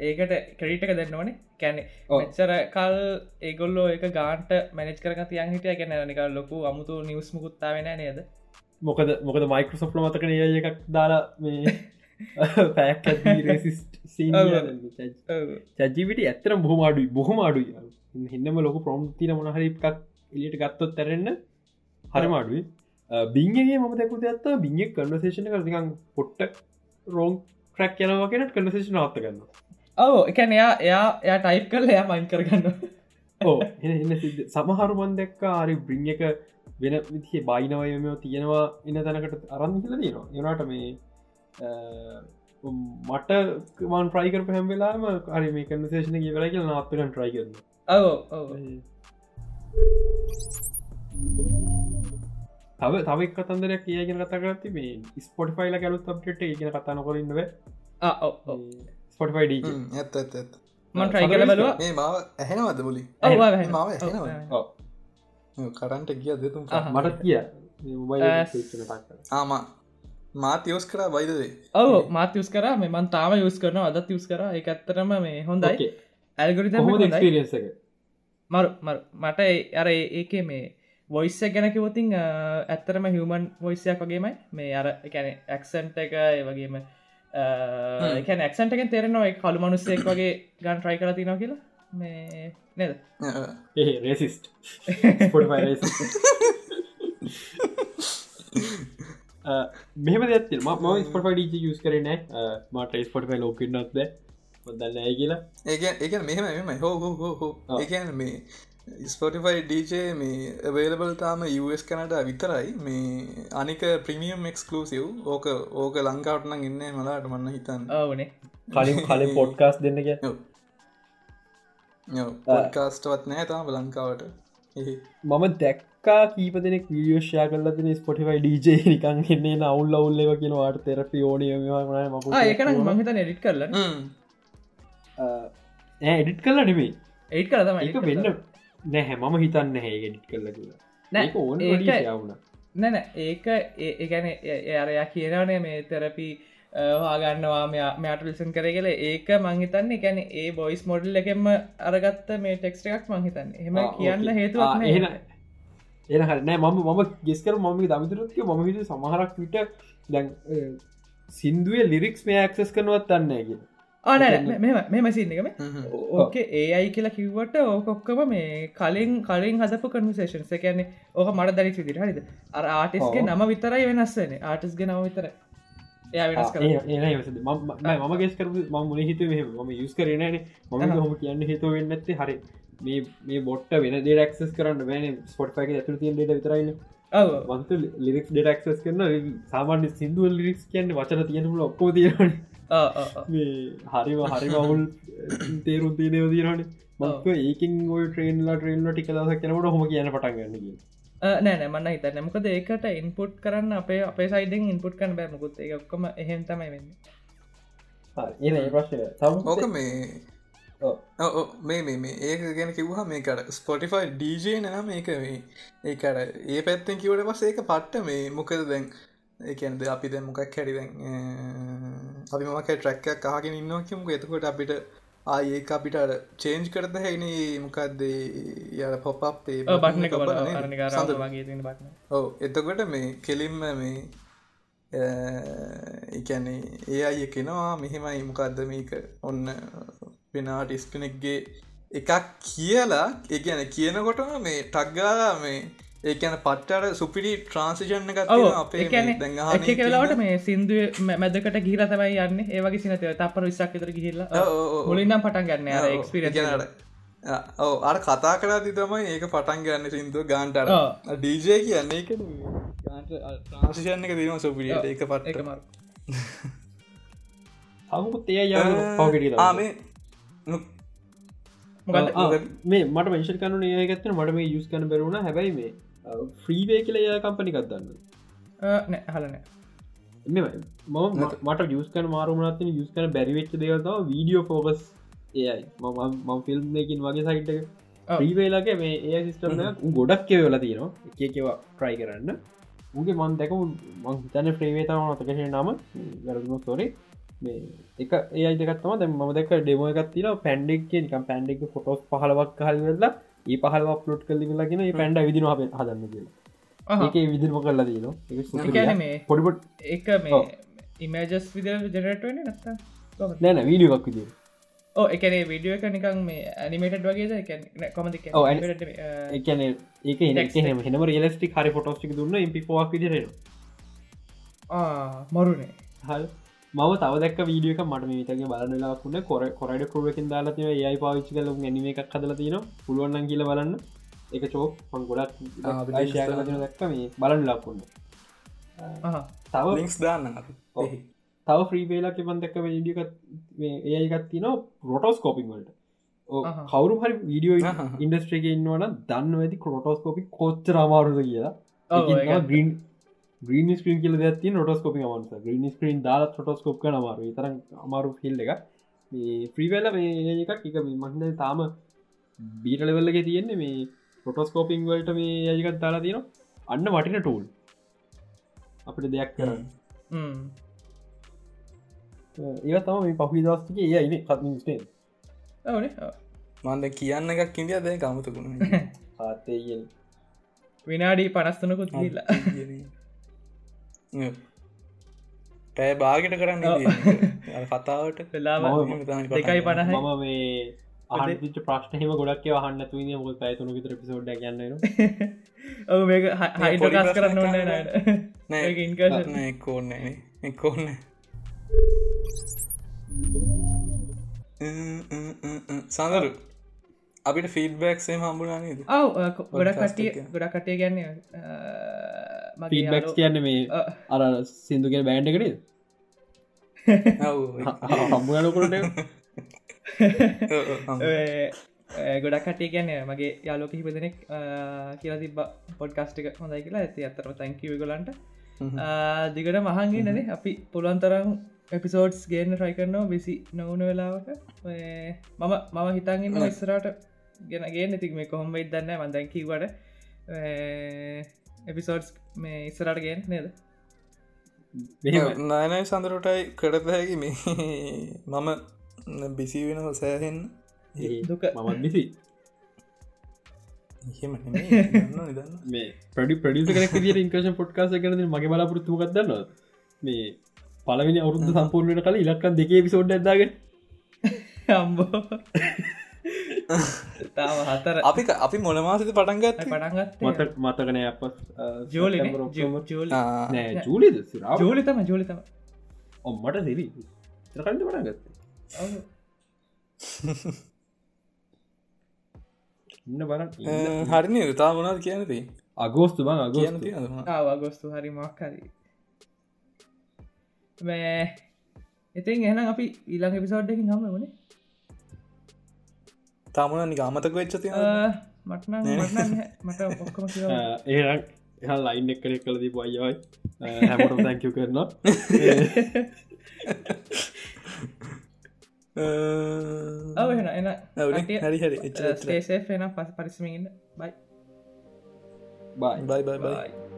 ඒකට ක්‍රඩිටක දෙන්න ඕනේ. කැනෙ ඔච්චර කල් ඒගොල්ලෝ එක ගාන්ට මැනිච් කරග තියන් හිටිය. ගැන නික ලොකු අමුතු නිවස් මුකුත්තා වෙන නේද? මොකද මොකද මයිකරසොප්ල මතකන ඒ එකක් දාලා මේ පැක් චජිවිට ඇතරම් බොහම අඩුයි බොහොම අඩුයි. හින්නම ලොක ප්‍රොම් තින මොනහරි එකක් එලියට ගත්තොත් තරන්න හරමාඩුයි බිංගේ මම දැකුත ඇත්ත බිංගෙක් කන්වසේෂන කරදිකන් පොට්ට රෝන් ට්‍රක් යනවා කෙනට කන්වසේෂන අත්ත ගන්න ඔව එකන එයා එයා එයා ටයිප් කරල එයා මයින් කරගන්න ඕ එන්න සමහරුමන් දැක්ක ආරි බ්‍රිං එක වෙන විදිහ බයිනවයමෝ තියෙනවා එන්න තැනකට අරන් හිල තියෙනවා. යනට මේ මට වන් ප්‍රයිකර පැහම් වෙලාම අරි මේ කන්වසේෂන කියවල කියල නාත්තරන් ට්‍රයි කරන්න ඔව තව තවක් කතන්දරයක් කියගෙන කතා කරති මේ ස්පොට් ෆයිල කලුත් අපට ඉගෙන කතා නොකරන්නව ස්පොට්ෆයිඩ ඇත් ඇත් ඇත් මන් ට්‍රයි කල බලුව. මේ මාව ඇහෙනවද බොලි මාව කරන්ට කිය දෙතුම් මට කිය ආම මාත යෝස් කර බයිදදේ ඔව මාතයස් කර. මෙමන් තාම යුස් කරන අදත් යුස් කර. එක ඇත්තරම මේ හොඳයි. ඇල්ගොරිත මරු මට අර ඒක මේ වොයිස්ස ගැන කිවතින් ඇත්තරම හිවමන් වොයිසයක් වගේමයි. මේ අර එකැන ඇක්සන්ට එක වගේම එකන ඇක්සන්ටකෙන් තෙරෙනවා කළු මනුස්සෙක් වගේ ගන් ට්‍රයි කර තිනවා කියලා. මේ නද? ඒ රේසිස්ට මෙහම දැත්ති ම ස්පොට ඩ යස් කරන මට ස්පොට ලෝකන්නත්ද දන්න ඇ කියලා. ඒ ඒ මෙහම මෙම හෝ හෝ හෝ හෝ. ඒකන මේ ස්පොටිෆයි ඩජ මේ වේලබල් තාම US කනට විතරයි. මේ අනික ප්‍රමියම් එක්ස්කලසිව් ඕක ඕක ලංකාවටන ඉන්න මලාට මන්න හිතන්න. ඕනේ. කලින් කලින් පොඩ්කාස් දෙන්නක පොඩ්කාස්ටවත් නෑ තාම ලංකාවට. මම දැක්කා කීප දෙනෙක් විියෝෂයා කල්ල දෙන ස්පොටිෆයි ඩජ නිකන් එන්නේ නවුල් අවුල්ලව කියන වාට තෙරපි ඕනය ම ඒකන මහිත නෙඩිට කරල එඩිට් කරලා නෙමේ ඒත් කරතම ඒක වෙන්න නැහැ මම හිතන්න හැ ගෙඩිට් කරල නෑ ඕන ඒක- යවුණ නැන ඒක ඒගැන එයාරයා කියනවනේ මේ තෙරපි හාගන්නවා මෙයාට ලිසන් කර කියල. ඒක මංහිතන්නේ ගැන ඒ බොයිස් මොඩල් එකෙම අරගත්ත මේ ටෙක්ස්ට එකක් මංහිතන්න එහම කියන්න හේතුවක් එහෙන එන හරනෑ මම මම ගෙස්කර මම දමිතරත්ක මම හිට සමහරක් විට දැන් සින්දුවේ ලිරික්ස් මේ ඇක්සස් කරනුවත් අන්නගෙන ආන මෙම සින්නකම ඕකේ ඒ අයි කියලා කිව්වට ඕකොක්කම මේ කලින් කලින් හදපු කන්වසේෂන් එකන්නේ ඕක මට දරි විදිට හරිද? අර ආටිස්ගේ නම විතරයි වෙනස්සන ආටිස්ගේ නම විතර වෙනස් කර ම මුල හිත ම යුස් කරනන මම හොම කියන්න හිතුව වෙන්න ඇත්තේ හරි. මේ මේ බොට්ට වෙන ඩෙක්සස් කරන්න වැන ස්පොට් පක ඇතුර තියන් ට විතරයින්න වන්තු ලිරික්ස් ඩෙක්සස් කරන සාමාන්‍ය සිින්දුව ලිරික්ස් කියන්න වචන තියෙනල ඔක්කෝ තියෙන හරිම හරි මවුල් තේරුම් තියනව දීරන මක් ඒකින් ඔය ට්‍රේන්ලා ට්‍රේන්ල ටික දස කෙනවට හොම කියන පටන්ගන්න නෑ මන්න හිත නමකද ඒකට ඉන්පුට් කරන්න අපේ අපේ සයිඩෙන් ඉන්පුට් කන බෑමකුත් ඒ ඔක්කම එහෙම තමයි වෙන්න. ඒ ප්‍රශ්ය ඕක මේ මේ මේ මේ. ඒක ගැන කිව්හ මේකට ස්පොටිෆයි ඩජ නම මේක මේ ඒකට ඒ පැත්තෙන් කිවට පස ඒක පට්ට මේ මොකද දැන්? ඒකන්ද අපි දැ මොකක් හැරිදැන් අපි මක ට්‍රැක්කක් කාගෙන ඉන්නවා කිමුක එතකොට අපිට ආඒ අපිට චේන්ජ් කරත හැන මොකක්ද ය පොප්ේ බටන ඕ එතකොට මේ කෙලින්ම මේ එකැනේ ඒ අය කෙනවා මෙහෙමයි මොකක්ද මේක? ඔන්න පෙනාටිස් කෙනෙක්ගේ එකක් කියලා ඒගැන කියනකොටම මේ ටක්ගා මේ ඒකන පට්ටට සුපිරි ට්‍රන්සිෂන් එක අපේ කලාට මේ සිින්දුව මැදකට ගිහිල තමයි යන්න. ඒවගේ සිනතව තපර විස්සක් තර ගිහිල්ලා. මුලින්නම් පටන් ගන්න එක්ස්පිරනට ඕ අර කතා කරා ති තමයි ඒක පටන් ගන්න සිින්දුව ගාන්ටර ඩීජය කියන්නේ එක ට්‍රන්සිෂන් එක දීම සුපිරියට ඒක පට්ට. මර හමුත් එය ය පවගට ආමේ මේ මට මංශ කනු ඒගත්න මට මේ යුස් කන බැරුණ හැබයි මේ ෆ්‍රීවේ කියල ය කම්පනි ගත්දන්න හලන මම මට යස් කන මාරුමනත්න යුස් කන බැරිවෙච්ච දෙවතාව වීඩියෝ ෆෝකස් ඒයි මම මම ෆිල්ම් එකින් වගේ සයිට්ක ්‍රීවේලගේ මේ ඒ සිස්ටම ගොඩක් කෙවල තියෙනවා. එක කෙවා ට්‍රයි කරන්න. උගේ මන් දැක මං තැන ්‍රීවේතාව නතකෙන නම. වැරදුම තොරේ මේ එක ඒ අයිදකත්ම දැ ම දෙක ඩෙමෝ එකත්තිල පැන්ඩෙක් නිකම් පැන්ඩෙක් ෆොටෝස් පහලවක් හල්වෙල්ලා ඒ පහල පලෝට් කල්ලි ලගෙන පැන්ඩ විදින අප හදන්න කියලා. ඒක විදිම කරලා දන පොඩිපොට් එක මේ ඉමජස් විද ජනටන නත්තා නෑන වීඩියක් විදිර ඕ එකන විඩියෝ එක නිකං මේ ඇනිමේට වගේ කොමද එකන ඒක හෙම රෙලස්ටික් හරි ෆොටෝස්ටික් දුන්න ඉපි පොක් විදිරෙන මරුණේ හල් මව තව දක් වීඩියක මට මේතගේ බලන්නලාකුන්න කොර කොරඩ කරුවකින් දාලතිව ඒයි පාවිච්චි කල ගැනීම එකක් හදල තින පුළුවන්න කියල බලන්න. එක චෝක් පන් ගොඩක් දක්ක මේ. බලන්න ලක්කුන්න තව ලික්ස් දාන්න තව ්‍රීවේලා පන්දක්ක වීඩියක ඒයිකත් තින රොටෝස්කෝපික් වලට. කවරු හරි වීඩියෝ ඉන්ඩස්ට්‍රේක ඉන්නවන දන්න ඇති කොටෝස්කෝපි කොච්චර අමාරුද කියලා? ග්‍රීන් ග්‍රීන් ස්ක්‍රීන් කියල ඇති නොටස්කෝපි මන්ස ග්‍රීන් ස්ක්‍රීන් දාල ොටස්කෝප් නමාරු තර අමාරු ෆිල් එක ්‍රීවල මේ එකක්. එක මහිද තාම බීටලවෙල්ලක තියෙන්නේ මේ පොටස්කෝපිං වලට මේ යජකත් දාලා තියෙන අන්න වටින ටූල් අපිට දෙයක් කරන්න. ඒ තම මේ පහි දස්තික ඒ අයින කත්මින් ස්ටේ මන්ද කියන්න එකක් ඉදිිය දැ කමතකුණ ආතේල් විනාඩී පනස්තනකුත් කියලා පැය බාගට කරන්න කතාවට දෙකයි පණහ මම මේ ආච ප්‍රශ්නහම ගොඩක් වහන්න තුන මුල් පැතුන විතර පිසෝඩ් ගන්න ඔව මේ හයිටගස් කරන්න ඕන්න ඉන්කශන එක්කෝන්න එක්කෝන්න සඳරු අපිට ෆීඩබක්සේ හම්බුනානද ඔව ගොඩ කටිය ගොඩ කටේ ගැන්න ෆීඩබක් කියන්න මේ අර සිින්දුගේ බෑන්්ඩකට හම්බුනකොට ගොඩක් කටේ ගැන්න මගේ යාලෝක හිපදනෙක් කියලා තිබ පොඩ්කාස්ටික හොඳයි කියලා. ඇති අතර තැංකිව ගොලන්ට දිගට මහන්ගේ නනේ අපි පුළුවන්තරම් එපිසෝඩ්ස් ගේන්න ට්‍රයි කරනවා විසි නොවන වෙලාවට මම මම හිතන්ගන්න ඉස්සරට ගෙන ගේ නැතික මේ කොහොම ඉදන්න මදැකිවට එපිසෝඩ්ස් මේ ඉස්සරට ගෙන් නේද නයනයි සඳරටයි හැකි මේ මම බිසි වෙනව සෑහෙන් දුක මමත් බිසි. මේ පඩි ප්‍රඩිස කරක් දිට ඉංකශන් පොට්කාස කරන මගේ බලාපොරත්තුම ගත්දන්න මේ පලවෙනි අවුරුද්ධ සම්පූර්ණයට කල ඉලක්කන් දෙකේ පිසෝඩ් ඇදාගෙන අම්බෝ තාම හතර. අපි අපි මොනමාසත පටන්ගත් පටන්ගත් මත මතකන අප ජෝලි ජෝලි. නෑ ජූලිද? සිරා ජෝලි තම ජෝලි තම ඔම්මට සිරි තරකන්ට පටගත්ත ඉන්න බර හරිනි රතා මොනාද කියනති අගෝස්තු බං කියන්න අගෝස්තු. හරි මක්කරී මේ ඉතින් එහනම් අපි ඊළඟ පිසෝඩ්ඩකින් හම වනේ තමන නික අමතක වෙච්ච තිය මටන මටන මට ඔක්කම කිය ඒ එහ ලයින් එක් කරෙක් කලදී පයියවයි හැමට තැංකව කරනවා. ඔව එන එන හරි හරි. ස්ටේසේ එන පස පරිසමඉන්න බයි බයි බයි බයි බයි බයි